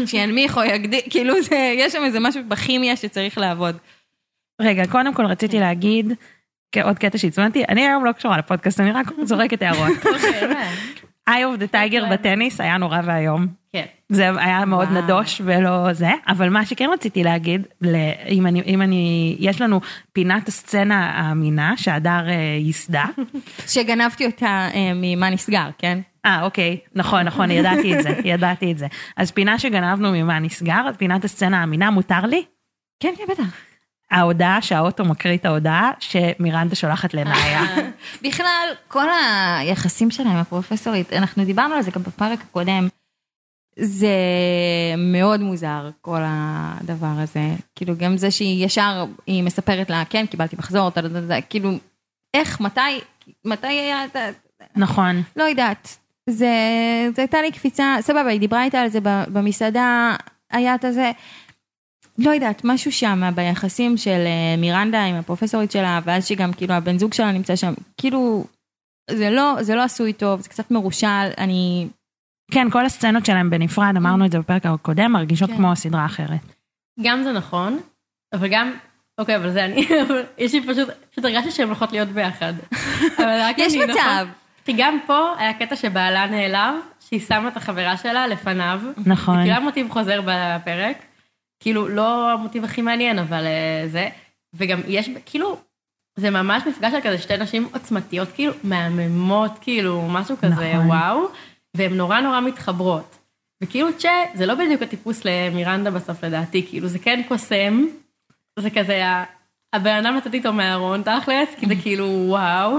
שינמיך או יגדיל, כאילו זה, יש שם איזה משהו בכימיה שצריך לעבוד. רגע, קודם כל רציתי להגיד, עוד קטע שסימנתי, אני היום לא קשורה לפודקאסט, אני רק זורקת הערות. Eye of the Tiger בטניס היה נורא ואיום. כן. זה היה מאוד וואו. נדוש ולא זה, אבל מה שכן רציתי להגיד, אם אני, אם אני, יש לנו פינת הסצנה האמינה שהדר אה, ייסדה. שגנבתי אותה אה, ממה נסגר, כן? אה, אוקיי, נכון, נכון, ידעתי את זה, ידעתי את זה. אז פינה שגנבנו ממה נסגר, פינת הסצנה האמינה, מותר לי? כן, כן, בטח. ההודעה שהאוטו מקריא את ההודעה שמירנדה שולחת למאיה. בכלל, כל היחסים שלה עם הפרופסורית, אנחנו דיברנו על זה גם בפרק הקודם, זה מאוד מוזר, כל הדבר הזה. כאילו, גם זה שהיא ישר, היא מספרת לה, כן, קיבלתי מחזור, כאילו, איך, מתי, מתי היה, את ה- נכון, לא יודעת. זה, זה הייתה לי קפיצה, סבבה, היא דיברה איתה על זה במסעדה, היה את הזה. לא יודעת, משהו שם ביחסים של אה, מירנדה עם הפרופסורית שלה, ואז שגם כאילו הבן זוג שלה נמצא שם, כאילו, זה לא, זה לא עשוי טוב, זה קצת מרושל, אני... כן, כל הסצנות שלהם בנפרד, אמרנו את זה בפרק הקודם, מרגישות כן. כמו סדרה אחרת. גם זה נכון, אבל גם, אוקיי, אבל זה אני, יש לי פשוט, פשוט הרגשתי שהן הולכות להיות ביחד. אבל רק יש אני, מצב. נכון? כי גם פה היה קטע שבעלה נעלב, שהיא שמה את החברה שלה לפניו. נכון. זה כאילו המוטיב חוזר בפרק. כאילו, לא המוטיב הכי מעניין, אבל אה, זה. וגם יש, כאילו, זה ממש מפגש של כזה שתי נשים עוצמתיות, כאילו, מהממות, כאילו, משהו כזה, נכון. וואו. והן נורא נורא מתחברות. וכאילו צ'ה, זה לא בדיוק הטיפוס למירנדה בסוף לדעתי, כאילו זה כן קוסם, זה כזה, הבן אדם לצאת איתו מהארון תכלס, כי זה כאילו וואו,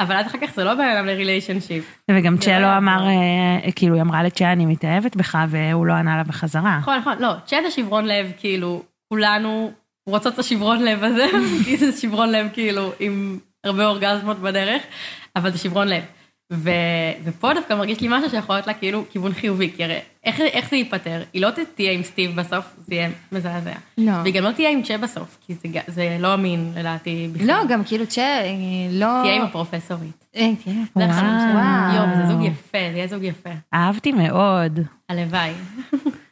אבל אז אחר כך זה לא בן אדם לריליישנשיפ. וגם לא יעזור. אמר, אה, כאילו, היא אמרה לצ'ה, אני מתאהבת בך, והוא לא ענה לה בחזרה. נכון, נכון, לא, צ'ה זה שברון לב, כאילו, כולנו רוצות את השברון לב הזה, כי זה שברון לב כאילו עם הרבה אורגזמות בדרך, אבל זה שברון לב. ו, ופה דווקא מרגיש לי משהו שיכול להיות לה כאילו כיוון חיובי, כי הרי איך, איך זה ייפתר? היא לא תהיה עם סטיב בסוף, זה יהיה מזעזע. לא. והיא גם לא תהיה עם צ'ה בסוף, כי זה, זה לא אמין לדעתי בכלל. לא, גם כאילו צ'ה, לא... תהיה עם הפרופסורית. אה, תהיה. זה החלום שלי. וואו. יואו, זה זוג יפה, זה יהיה זוג יפה. אהבתי מאוד. הלוואי.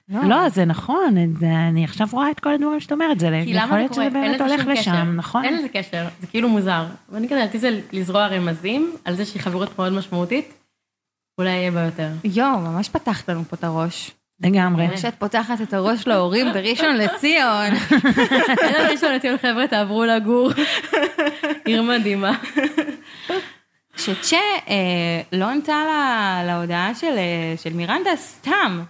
לא, זה נכון, זה- אני עכשיו רואה את כל הדברים שאת אומרת, זה כי יכול להיות? שזה אין באמת הולך. לשם, נכון? אין לזה קשר, זה כאילו מוזר. ואני כזה, לדעתי זה לזרוע רמזים על זה שהיא חברות מאוד משמעותית, אולי יהיה בה יותר. יואו, ממש פתחת לנו פה את הראש. לגמרי. כשאת פותחת את הראש להורים בראשון לציון. אין לנו ראשון לציון חבר'ה, תעברו לגור. עיר מדהימה. שצ'ה אה, לא ענתה לה- להודעה של, אה, של מירנדה סתם.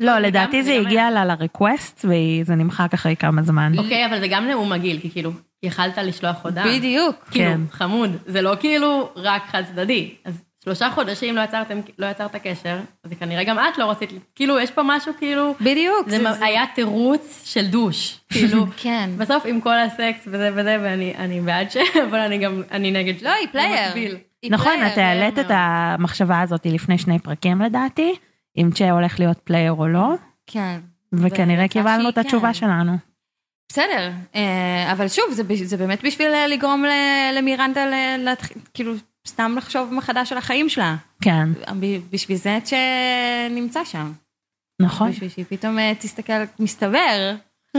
לא, לדעתי זה הגיע לה ל request, וזה נמחק אחרי כמה זמן. אוקיי, אבל זה גם נאום מגעיל, כי כאילו, יכלת לשלוח הודעה. בדיוק. כאילו, כן. חמוד. זה לא כאילו רק חד צדדי. אז שלושה חודשים לא יצרתם, לא יצרת קשר, אז כנראה גם את לא רצית, כאילו, יש פה משהו כאילו... בדיוק. זה זה- היה תירוץ של douche, כאילו, כן. בסוף עם כל הסקס וזה וזה, ואני אני בעד ש... אבל אני גם, אני נגד... לא, היא player. נכון, את העלית. את המחשבה הזאת לפני שני פרקים לדעתי, אם צ'ה הולך להיות player או לא, כן. וכנראה קיבלנו את התשובה כן. שלנו. בסדר, אה, אבל שוב, זה, זה באמת בשביל אה, לגרום ל- למירנדה להתחיל, כאילו, סתם לחשוב מחדש על החיים שלה. כן, בשביל זה שנמצא שם. נכון. בשביל שהיא פתאום אה, תסתכל, מסתבר,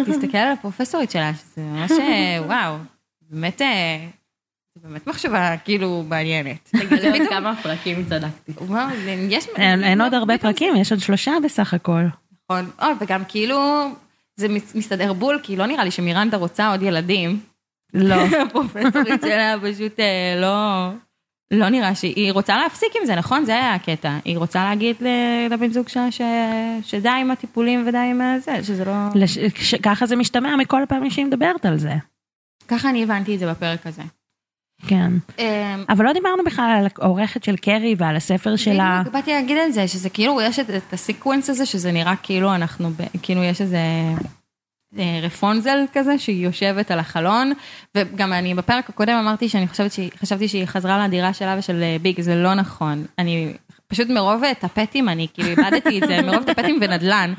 תסתכל על הפרופסורית שלה, שזה ממש, אה, וואו, באמת, אה, זה באמת מחשבה כאילו מעניינת. תגלה עוד כמה פרקים צדקתי. וואו, זה- יש... אין אין עוד הרבה פתאום פרקים, יש עוד שלושה בסך הכל. נכון, או, וגם כאילו, זה מס- מסתדר בול, כי לא נראה לי שמירנדה רוצה עוד ילדים. לא. הפרופסורית שלה פשוט לא, לא נראה שהיא רוצה להפסיק עם זה, נכון? זה היה הקטע. היא רוצה להגיד לבן זוג שלה ש... שדי עם הטיפולים ודי עם זה, שזה לא... לש- ש- ככה זה משתמע מכל הפעמים שהיא מדברת על זה. ככה אני הבנתי את זה בפרק הזה. כן. אה, אבל לא דיברנו בכלל על העורכת של קרי ועל הספר שלה. בדיוק, באתי להגיד על זה, שזה כאילו, יש את, את הסיקוונס הזה, שזה נראה כאילו אנחנו, ב, כאילו יש איזה רפונזל כזה, שהיא יושבת על החלון, וגם אני בפרק הקודם אמרתי שאני חושבת שהיא, חשבתי שהיא חזרה לדירה שלה ושל אה, ביג, זה לא נכון. אני, פשוט מרוב אה, טפטים, אני כאילו איבדתי את זה, מרוב טפטים ונדל"ן.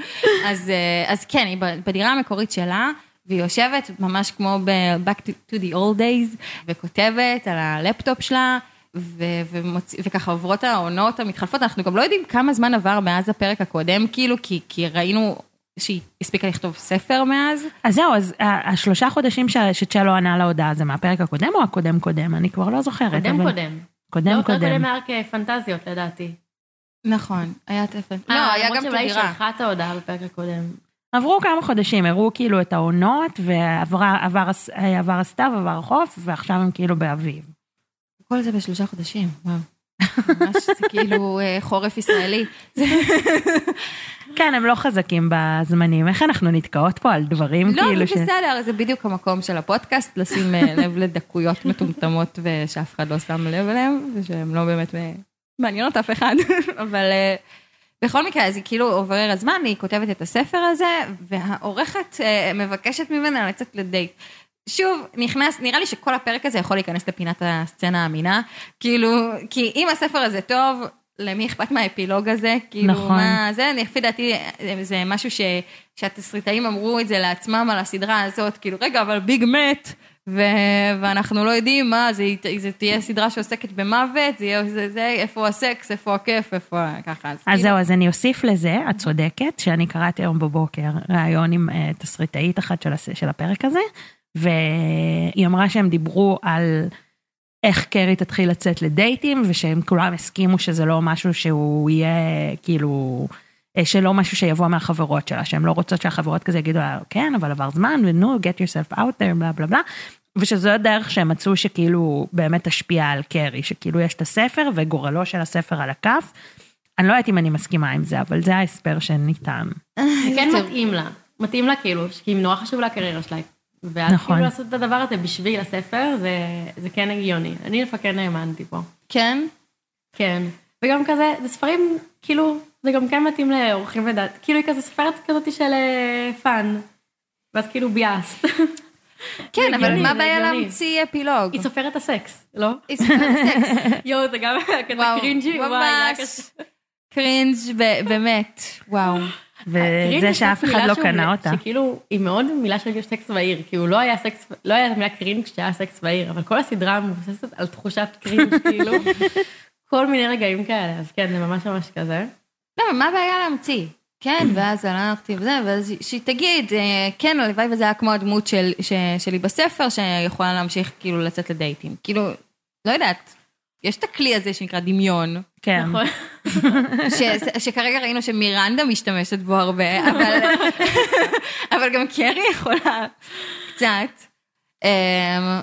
אז, אה, אז כן, היא בדירה המקורית שלה. והיא יושבת ממש כמו ב-Back to the old days, וכותבת על הלפטופ שלה, ו- ומוצ... וככה עוברות העונות המתחלפות, אנחנו גם לא יודעים כמה זמן עבר מאז הפרק הקודם, כאילו, כי, כי ראינו שהיא הספיקה לכתוב ספר מאז. אז זהו, אז ה- השלושה חודשים שצ'לו ענה להודעה זה מהפרק הקודם או הקודם קודם? אני כבר לא זוכרת. קודם אבל- קודם. קודם לא, קודם. קודם היה רק פנטזיות לדעתי. נכון, היה תפן. אה, לא, היה גם את למרות שאולי. שלחה את ההודעה בפרק הקודם. עברו כמה חודשים, הראו כאילו את העונות, ועבר עבר הס- עבר הסתיו, עבר החוף, ועכשיו הם כאילו באביב. כל זה בשלושה חודשים, וואו. ממש זה כאילו אה, חורף ישראלי. כן, הם לא חזקים בזמנים. איך אנחנו נתקעות פה על דברים לא, כאילו זה בסדר, זה בדיוק המקום של הפודקאסט, לשים אה, לב לדקויות מטומטמות ושאף אחד לא שם לב אליהן, ושהן לא באמת אה, מעניינות אף אחד, אבל אה, בכל מקרה, אז היא כאילו עובר הזמן, היא כותבת את הספר הזה, והעורכת מבקשת ממנה לצאת לדייט. שוב, נכנס, נראה לי שכל הפרק הזה יכול להיכנס לפינת הסצנה האמינה, כאילו, כי אם הספר הזה טוב, למי אכפת מהאפילוג הזה? כאילו, נכון. מה זה, לפי דעתי, זה משהו ש, שהתסריטאים אמרו את זה לעצמם על הסדרה הזאת, כאילו, רגע, אבל ביג מת, ו, ואנחנו לא יודעים מה, זה, זה תהיה סדרה שעוסקת במוות, זה יהיה, זה, זה, איפה הסקס, איפה הכיף, איפה, ככה. אז כאילו- זהו, אז אני אוסיף לזה, את צודקת, שאני קראתי היום בבוקר ראיון עם אה, תסריטאית אחת של, של הפרק הזה, והיא אמרה שהם דיברו על איך קרי תתחיל לצאת לדייטים, ושהם כולם הסכימו שזה לא משהו שהוא יהיה כאילו, אה, שלא משהו שיבוא מהחברות שלה, שהן לא רוצות שהחברות כזה יגידו לה, כן, אבל עבר זמן, ונו, get yourself out there, בלה בלה בלה. ושזו הדרך שהם מצאו שכאילו באמת תשפיע על קרי, שכאילו יש את הספר וגורלו של הספר על הכף. אני לא יודעת אם אני מסכימה עם זה, אבל זה ההסבר שניתן. זה כן מתאים לה. מתאים לה כאילו, כי אם נורא חשוב לה הקריירה שלה. ואז נכון. כאילו לעשות את הדבר הזה בשביל הספר, זה, זה כן הגיוני. אני כן האמנתי פה. כן, כן. וגם כזה, זה ספרים, כאילו, זה גם כן מתאים לאורח חיים לדעתי. כאילו היא כזה סופרת כזאת של אה, fun. ואז כאילו ביאסת. כן, אבל מה הבעיה. להמציא אפילוג? היא סופרת הסקס, לא? היא סופרת סקס. יואו, זה גם היה כזה cringy, וואי, ממש. cringe באמת, וואו. וזה זה שאף אחד מילה לא קנה אותה. שכאילו, היא מאוד מילה של סקס בעיר, כאילו לא היה סקס, לא היה את המילה cringe כשהיה סקס בעיר, אבל כל הסדרה מבוססת על תחושת cringe, כאילו, כל מיני רגעים כאלה, אז כן, זה ממש ממש כזה. לא, מה הבעיה להמציא? כן, ואז הלכתי וזה, ואז שהיא תגיד, אה, כן, הלוואי וזה היה כמו הדמות של, ש, שלי בספר, שיכולה להמשיך כאילו לצאת לדייטים. כאילו, לא יודעת, יש את הכלי הזה שנקרא דמיון, כן. נכון? ש, שכרגע ראינו שמירנדה משתמשת בו הרבה, אבל, אבל גם קרי יכולה קצת. אמ,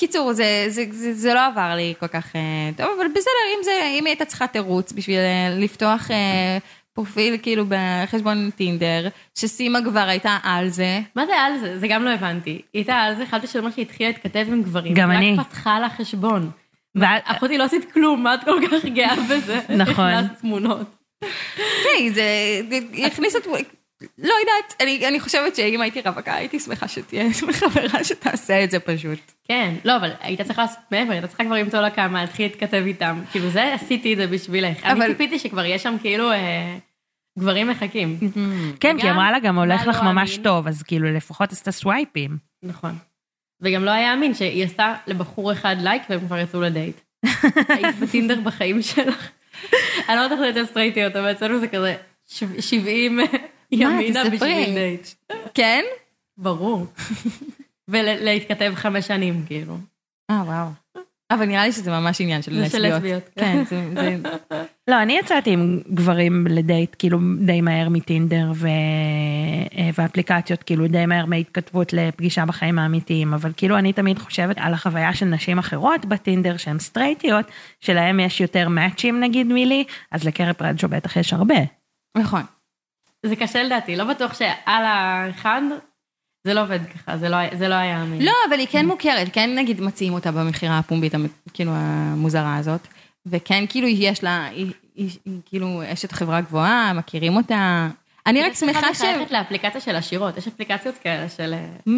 קיצור, זה, זה, זה, זה לא עבר לי כל כך אה, טוב, אבל בסדר, אם, זה, אם היא הייתה צריכה תירוץ בשביל אה, לפתוח אה, פרופיל כאילו בחשבון טינדר, שסימה כבר הייתה על זה, מה זה על זה? זה גם לא הבנתי. היא הייתה על זה, חשבתי שזה אומר שהיא התחילה להתכתב עם גברים. גם היא אני. רק פתחה לה חשבון. ואת- אחותי לא עשית כלום, מה את כל כך גאה בזה? נכון. הכנסת תמונות. תראי, זה הכניס את... לא יודעת, אני, אני חושבת שאם הייתי רווקה הייתי שמחה שתהיה חברה שתעשה את זה פשוט. כן, לא, אבל היית צריכה לעשות מעבר, היית צריכה כבר למצוא לה כמה, להתחיל להתכתב איתם. כאילו זה, עשיתי את זה בשבילך. אבל- אני ציפיתי שכבר יש שם כאילו אה, גברים מחכים. כן, כי אמרה לה גם הולך לך לא ממש אמין? טוב, אז כאילו לפחות עשתה סווייפים. נכון. וגם לא היה אמין שהיא עשתה לבחור אחד לייק והם כבר יצאו לדייט. היית בטינדר בחיים שלך. אני לא יודעת איך זה אצל סטרייטיות, אבל אצלנו זה כזה שב- 70 ימינה. בשביל דייט. כן? ברור. ולהתכתב חמש שנים, כאילו. אה, וואו. אבל נראה לי שזה ממש עניין של זה של לסביות. לסביות, כן, זה... לא, אני יצאתי עם גברים לדייט כאילו די מהר מטינדר ו... אה, ואפליקציות כאילו די מהר מהתכתבות לפגישה בחיים האמיתיים, אבל כאילו אני תמיד חושבת על החוויה של נשים אחרות בטינדר שהן סטרייטיות, שלהם יש יותר מאצ'ים נגיד מלי, אז לקרב פרנצ'ו בטח יש הרבה. נכון. זה קשה לדעתי, לא בטוח שעל האחד, זה לא עובד ככה, זה לא, זה לא היה אמין. לא, אבל היא כן מוכרת, כן נגיד מציעים אותה במכירה הפומבית, כאילו המוזרה הזאת, וכן כאילו יש לה, היא, היא, היא כאילו אשת חברה גבוהה, מכירים אותה. אני רק שמחה ש... אני לאפליקציה של השירות, יש אפליקציות כאלה של... Mm,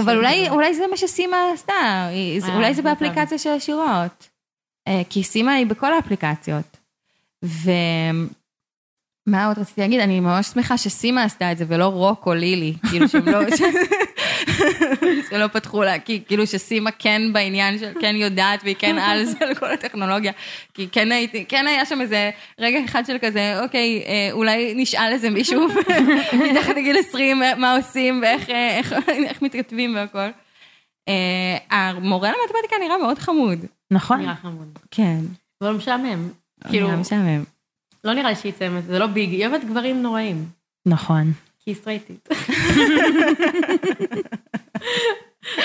אבל אולי, זה מה שסימה עשתה, אה, אולי זה מצב. באפליקציה של השירות. אה, כי סימה היא בכל האפליקציות. ומה עוד רציתי להגיד? אני ממש שמחה שסימה עשתה את זה ולא רוק או לילי, כאילו שהם לא... שלא פתחו לה, כי כאילו שסימה כן בעניין של כן יודעת והיא כן על זה על כל הטכנולוגיה. כי כן הייתי, כן היה שם איזה רגע אחד של כזה, אוקיי, אה, אולי נשאל איזה מישהו מתחת לגיל 20 מה עושים ואיך אה, איך, איך מתכתבים והכל. אה, המורה למתמטיקה נראה מאוד חמוד. נכון? נראה חמוד. כן. אבל משעמם. כאילו, כאילו, נראה משעמם. לא נראה לי שהיא מזה, זה לא ביג, היא אוהבת גברים נוראים. נכון. כי היא סטרייטית.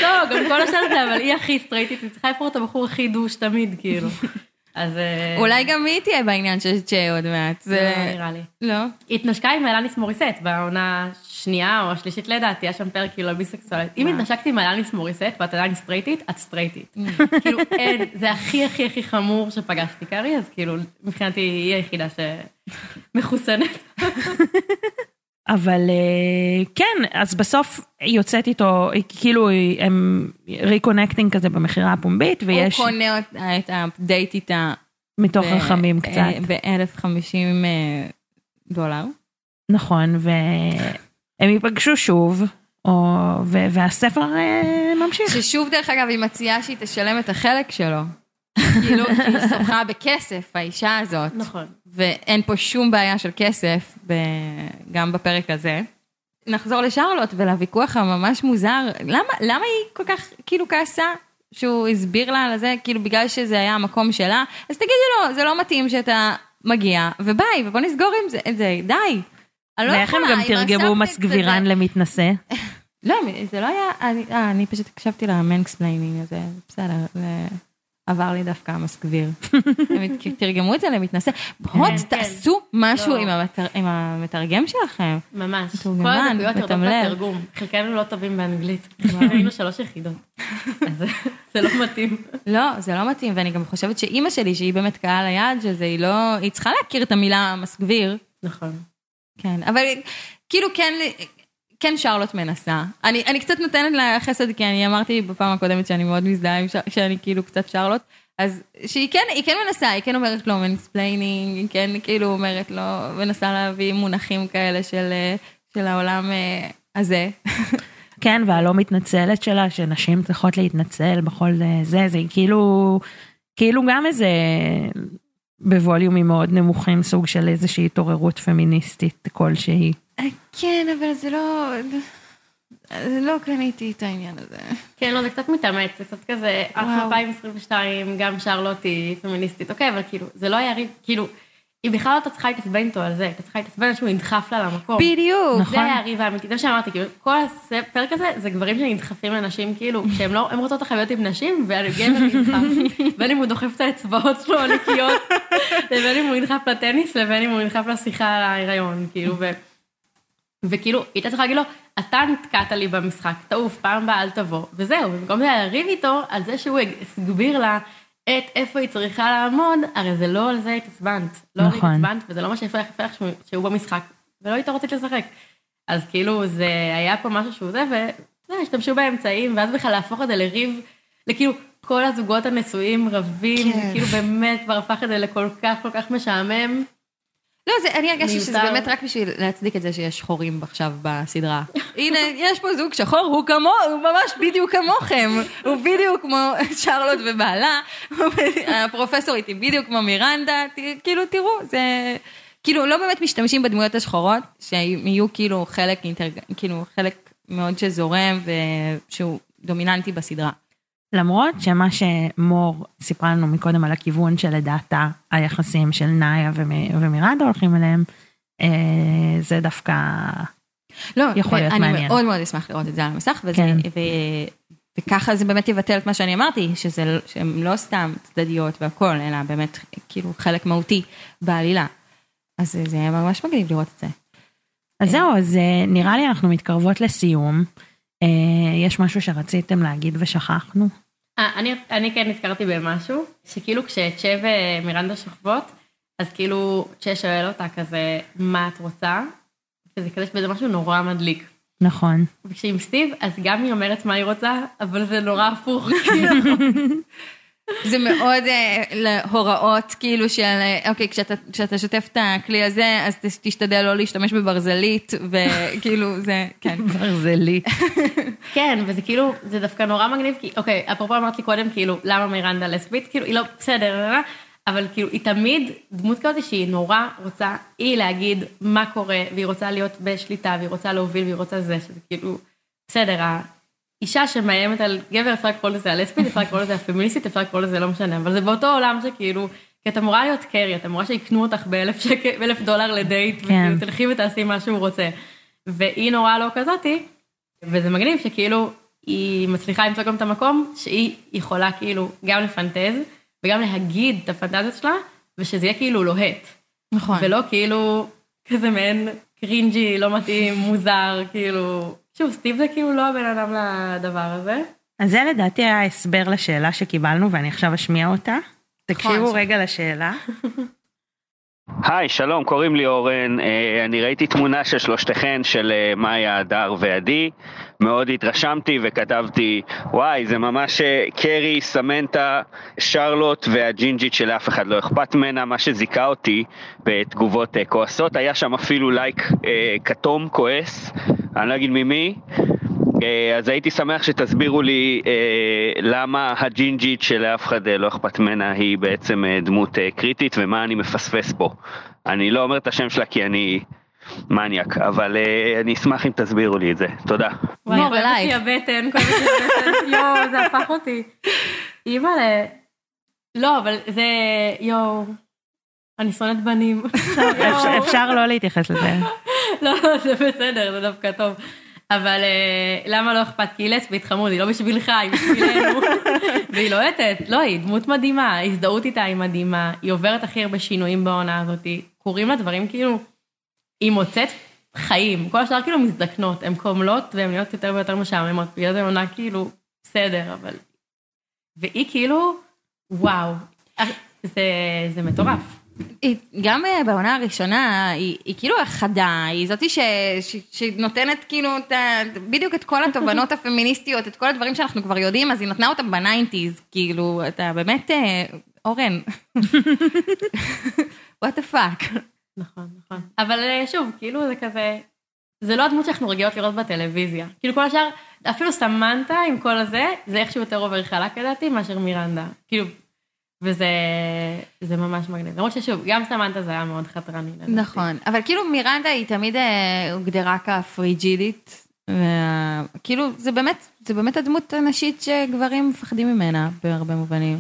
לא, גם כל השאר זה, אבל היא הכי סטרייטית, היא צריכה לבחור את הבחור הכי דוש תמיד, כאילו. אז... אה, אולי גם היא תהיה בעניין של צ'ה עוד מעט. זה זה... לא נראה לי. לא? היא התנשקה עם אלניס מוריסט בעונה השנייה או השלישית לדעתי, היה שם פרק כאילו על ביסקסואלית. אם התנשקתי עם אלניס מוריסט ואת עדיין סטרייטית, את סטרייטית. כאילו אין, זה הכי הכי הכי חמור שפגשתי קארי, אז כאילו מבחינתי היא היחידה שמחוסנת. אבל אה, כן, אז בסוף היא יוצאת איתו, כאילו הם reconnecting כזה במכירה הפומבית, הוא ויש קונה אותה- את הדייט איתה. מתוך רחמים אה, קצת. ב-1050 דולר. נכון, והם ייפגשו שוב, או, ו- והספר אה, ממשיך. ששוב, דרך אגב, היא מציעה שהיא תשלם את החלק שלו. כאילו, כי היא שוחה בכסף, האישה הזאת. נכון. ואין פה שום בעיה של כסף, ב... גם בפרק הזה. נחזור לשרלוט ולוויכוח הממש מוזר. למה, למה היא כל כך כאילו כעסה שהוא הסביר לה על זה, כאילו בגלל שזה היה המקום שלה? אז תגידי לו, זה לא מתאים שאתה מגיע, וביי, ובוא נסגור עם זה, את זה, די. אני לא ואיך הם יכולה, גם תרגמו מסגבירן. למתנשא? לא, זה לא היה, אני, אה, אני פשוט הקשבתי למנקספליינינג הזה, בסדר, זה עבר לי דווקא המסגביר. הם תרגמו את זה למתנשא. בואו כן. תעשו משהו לא. עם המתר- עם המתרגם שלכם. ממש. כל הדקויות יורדות מתמלל. בתרגום. חלקנו לא טובים באנגלית. היינו שלוש יחידות. אז זה לא מתאים. לא, זה לא מתאים, ואני גם חושבת שאימא שלי, שהיא באמת קהל היעד של זה, היא לא, היא צריכה להכיר את המילה מסגביר. נכון. כן, אבל כאילו כן, כן שרלוט מנסה. אני, אני קצת נותנת לה חסד, כי אני אמרתי בפעם הקודמת שאני מאוד מזדהה. שאני כאילו קצת שרלוט, אז שהיא כן, היא כן מנסה, היא כן אומרת לו mansplaining, היא כן כאילו אומרת לו, מנסה להביא מונחים כאלה של, אה, של העולם אה, הזה. כן, והלא מתנצלת שלה, שנשים צריכות להתנצל בכל אה, זה, זה כאילו, כאילו גם איזה, בווליומים מאוד נמוכים, סוג של איזושהי התעוררות פמיניסטית כלשהי. כן, אבל זה לא, זה לא קניתי את העניין הזה. כן, לא, זה קצת מתאמץ, זה קצת כזה, עד וואו. 2022, גם שרלוט היא פמיניסטית, אוקיי, אבל כאילו, זה לא היה ריב, כאילו, היא בכלל לא הייתה צריכה להתעצבן איתו על זה, הייתה צריכה להתעצבן על שהוא נדחף לה למקום. בדיוק. נכון. זה היה הריב האמיתי, זה מה שאמרתי, כאילו, כל הפרק הזה, זה גברים שנדחפים לנשים, כאילו, שהם לא, הן רוצות לחיות עם נשים, והגבר נדחף, בין אם הוא דוחף את האצבעות שלו הנקיות, לבין אם הוא נדחף לטניס, לבין אם הוא נדחף לשיחה על ההיריון, כאילו, ו... וכאילו, היא הייתה צריכה להגיד לו, אתה נתקעת לי במשחק, תעוף, פעם הבאה אל תבוא, וזהו, במקום זה לריב איתו על זה שהוא הסביר לה את איפה היא צריכה לעמוד, הרי זה לא על זה התעצבנת. לא על זה נכון. התעצבנת, וזה לא מה שהפריע לך שהוא- שהוא במשחק, ולא היית רוצית לשחק. אז כאילו, זה היה פה משהו שהוא זה, והשתמשו באמצעים, ואז בכלל להפוך את זה לריב, לכאילו, כל הזוגות הנשואים רבים, כן. כאילו באמת כבר הפך את זה לכל כך כל כך משעמם. לא, זה, אני הרגשתי שזה. באמת רק בשביל להצדיק את זה שיש שחורים עכשיו בסדרה. הנה, יש פה זוג שחור, הוא כמו, הוא ממש בדיוק כמוכם. הוא בדיוק כמו שרלוט ובעלה, הפרופסורית היא בדיוק כמו מירנדה, ת- כאילו, תראו, זה... כאילו, לא באמת משתמשים בדמויות השחורות, שהם יהיו כאילו חלק, אינטר... כאילו, חלק מאוד שזורם ושהוא דומיננטי בסדרה. למרות שמה שמור סיפרה לנו מקודם על הכיוון שלדעתה היחסים של נאיה ומ- ומירנדה הולכים אליהם, אה, זה דווקא לא, יכול להיות אני מעניין. מאוד מאוד אשמח לראות את זה על המסך, וזה, כן. ו, וככה זה באמת יבטל את מה שאני אמרתי, שזה, שהן לא סתם צדדיות והכל, אלא באמת כאילו חלק מהותי בעלילה. אז זה- יהיה ממש מגניב לראות את זה. אז זהו, אז אה, נראה לי אנחנו מתקרבות לסיום. אה, יש משהו שרציתם להגיד ושכחנו? אה, אני, אני כן נזכרתי במשהו, שכאילו כשצ'ה ומירנדה שוכבות, אז כאילו צ'ה שואל אותה כזה, מה את רוצה? וזה כזה, וזה משהו נורא מדליק. נכון. וכשעם סטיב, אז גם היא אומרת מה היא רוצה, אבל זה נורא הפוך. כאילו. זה מאוד אה, להוראות כאילו של, אה, אוקיי, כשאתה, כשאתה שוטף את הכלי הזה, אז תשתדל לא להשתמש בברזלית, וכאילו זה, כן. ברזלי. כן, וזה כאילו, זה דווקא נורא מגניב, כי, אוקיי, אפרופו אמרת לי קודם, כאילו, למה מירנדה לסבית? כאילו, היא לא, בסדר, לא, לא, אבל כאילו, היא תמיד דמות כזאת שהיא נורא רוצה, היא להגיד מה קורה, והיא רוצה להיות בשליטה, והיא רוצה להוביל, והיא רוצה זה, שזה כאילו, בסדר, האישה שמאיימת על גבר, אפשר לקרוא לזה הלסבית, אפשר לקרוא לזה הפמיניסטית, אפשר לקרוא לזה לא משנה, אבל זה באותו עולם שכאילו, כי את אמורה להיות קרי, את אמורה שיקנו אותך באלף שקל, באלף דולר לדייט, כן. וכאילו תלכי ותעשי מה שהוא רוצה. והיא נורא לא כזאתי, וזה מגניב שכאילו היא מצליחה למצוא גם את המקום שהיא יכולה כאילו גם לפנטז וגם להגיד את הפנטזיות שלה, ושזה יהיה כאילו לוהט. נכון. ולא כאילו כזה מעין קרינג'י, לא מתאים, מוזר, כאילו... שוב, סטיב זה כאילו לא הבן אדם לדבר הזה. אז זה לדעתי היה ההסבר לשאלה שקיבלנו ואני עכשיו אשמיע אותה. תקשיבו ש- רגע לשאלה. היי, שלום, קוראים לי אורן. אה, אני ראיתי תמונה של שלושתכן, של אה, מאיה, הדר ועדי. מאוד התרשמתי וכתבתי, וואי, זה ממש אה, קרי, סמנטה, שרלוט והג'ינג'ית שלאף אחד לא אכפת ממנה. מה שזיכה אותי בתגובות אה, כועסות, היה שם אפילו לייק אה, כתום כועס, אני לא אגיד ממי. אה, אז הייתי שמח שתסבירו לי אה, למה הג'ינג'ית שלאף אחד לא אכפת ממנה היא בעצם דמות קריטית ומה אני מפספס פה. אני לא אומר את השם שלה כי אני מניאק, אבל אה, אני אשמח אם תסבירו לי את זה. תודה. וואי, כואבת לי אלייך. הבטן, כואבת לי הבטן, יואו, זה הפך אותי. אימא'לה. לא, אבל זה, יואו, אני שונאת בנים. אפשר- לא להתייחס לזה. לא, לא, זה בסדר, זה דווקא טוב. אבל אה, למה לא אכפת? כי היא לסבית חמוד, היא לא בשבילך, היא בשבילנו. והיא לוהטת, לא, היא דמות מדהימה, ההזדהות איתה היא מדהימה, היא עוברת הכי הרבה שינויים בעונה הזאת, קורים לה דברים כאילו, היא מוצאת חיים, כל השאר כאילו מזדקנות, הן קומלות והן נהיות יותר ויותר משעממות, בגלל זה עונה כאילו, בסדר, אבל... והיא כאילו, וואו, זה, זה מטורף. היא, גם אה, בעונה הראשונה, היא, היא כאילו החדה, היא זאתי ש, ש, שנותנת כאילו את, ה- בדיוק את כל התובנות הפמיניסטיות, את כל הדברים שאנחנו כבר יודעים, אז היא נתנה אותם בניינטיז, כאילו, אתה באמת, אה, אורן, what the fuck. נכון, נכון. אבל אה, שוב, כאילו זה כזה, זה לא הדמות שאנחנו רגילות לראות בטלוויזיה. כאילו כל השאר, אפילו סמנטה עם כל הזה, זה איכשהו יותר עובר חלק לדעתי מאשר מירנדה. כאילו, וזה זה ממש מגניב. למרות ששוב, גם סמנטה זה היה מאוד חתרני. לדעתי. נכון, אבל כאילו מירנדה היא תמיד אה, הוגדרה כפריג'ידית, כאילו זה באמת, זה באמת הדמות הנשית שגברים מפחדים ממנה בהרבה מובנים.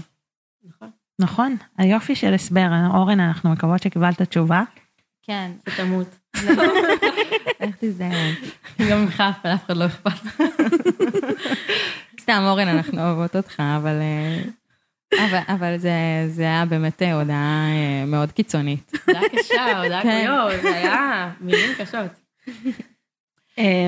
נכון. נכון, היופי של הסבר, אורן, אנחנו מקוות שקיבלת תשובה. כן, שתמות. איך תזדהן. גם ממך, אף אחד לא אכפת. סתם אורן, אנחנו אוהבות אותך, אבל... אה, אבל, זה, זה היה באמת אה, הודעה אה, מאוד קיצונית. הודעה קשה, הודעה כן. יואו, זה היה מילים קשות.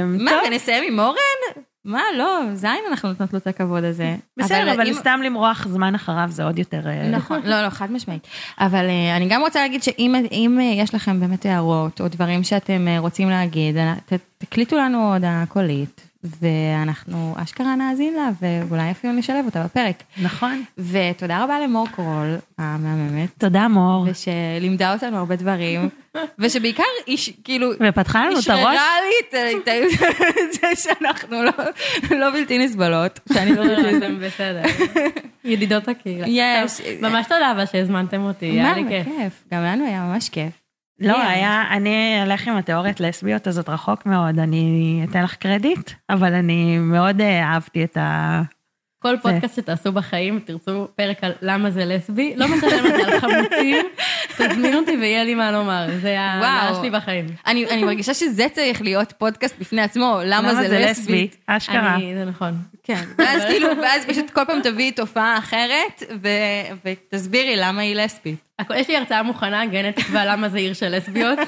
מה, טוב, ונסיים עם אורן? מה, לא, זין אנחנו נותנות לו את הכבוד הזה. בסדר, אבל אם- סתם למרוח זמן אחריו זה עוד יותר... אה, נכון, לא, לא, חד משמעית. אבל אה, אני גם רוצה להגיד שאם אם, אה, יש לכם באמת הערות, או דברים שאתם רוצים להגיד, ת, תקליטו לנו הודעה קולית, ואנחנו אשכרה נאזין לה, ואולי אפילו נשלב אותה בפרק. נכון. ותודה רבה למור קרול, המהממת. תודה מור. ושלימדה אותנו הרבה דברים, ושבעיקר איש, כאילו, ופתחה לנו את הראש. אשררה לי את- זה שאנחנו לא- לא בלתי נסבלות, שאני לא בלתי נסבלת. אתם בסדר. ידידות הקהילה. יש. ממש תודה אבל שהזמנתם אותי, היה מה, לי כיף. כיף. גם לנו היה ממש כיף. לא. היה, אני אלך עם התיאוריית לסביות הזאת רחוק מאוד, אני אתן לך קרדיט, אבל אני מאוד אה, אהבתי את ה... כל פודקאסט שתעשו בחיים, תרצו פרק על למה זה לסבי, לא משנה מה זה על חמוצים, תזמינו אותי ויהיה לי מה לומר, זה ההנאה. שלי בחיים. אני אני מרגישה שזה צריך להיות פודקאסט בפני עצמו, למה זה לסבי. אשכרה. אני- זה נכון. כן, ואז כאילו, ואז פשוט כל פעם תביאי תופעה אחרת, ו- ותסבירי למה היא לסבית. יש לי הרצאה מוכנה, גנטית ולמה זה עיר של לסביות.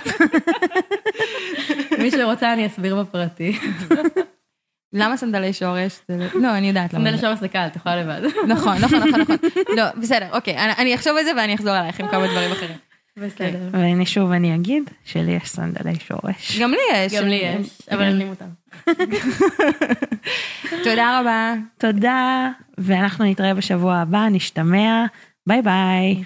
מי שרוצה אני אסביר בפרטי. למה סנדלי שורש? לא- לא, אני יודעת למה. סנדל זה. שורש זה קל, את יכולה לבד. נכון, נכון, נכון, נכון. לא, בסדר, אוקיי, אני- אחשוב על זה ואני אחזור אלייך עם כמה דברים אחרים. בסדר. ואני שוב, אני אגיד שלי יש סנדלי שורש. גם לי יש. גם לי יש, אבל אני מותר. תודה רבה. תודה, ואנחנו נתראה בשבוע הבא, נשתמע, ביי ביי.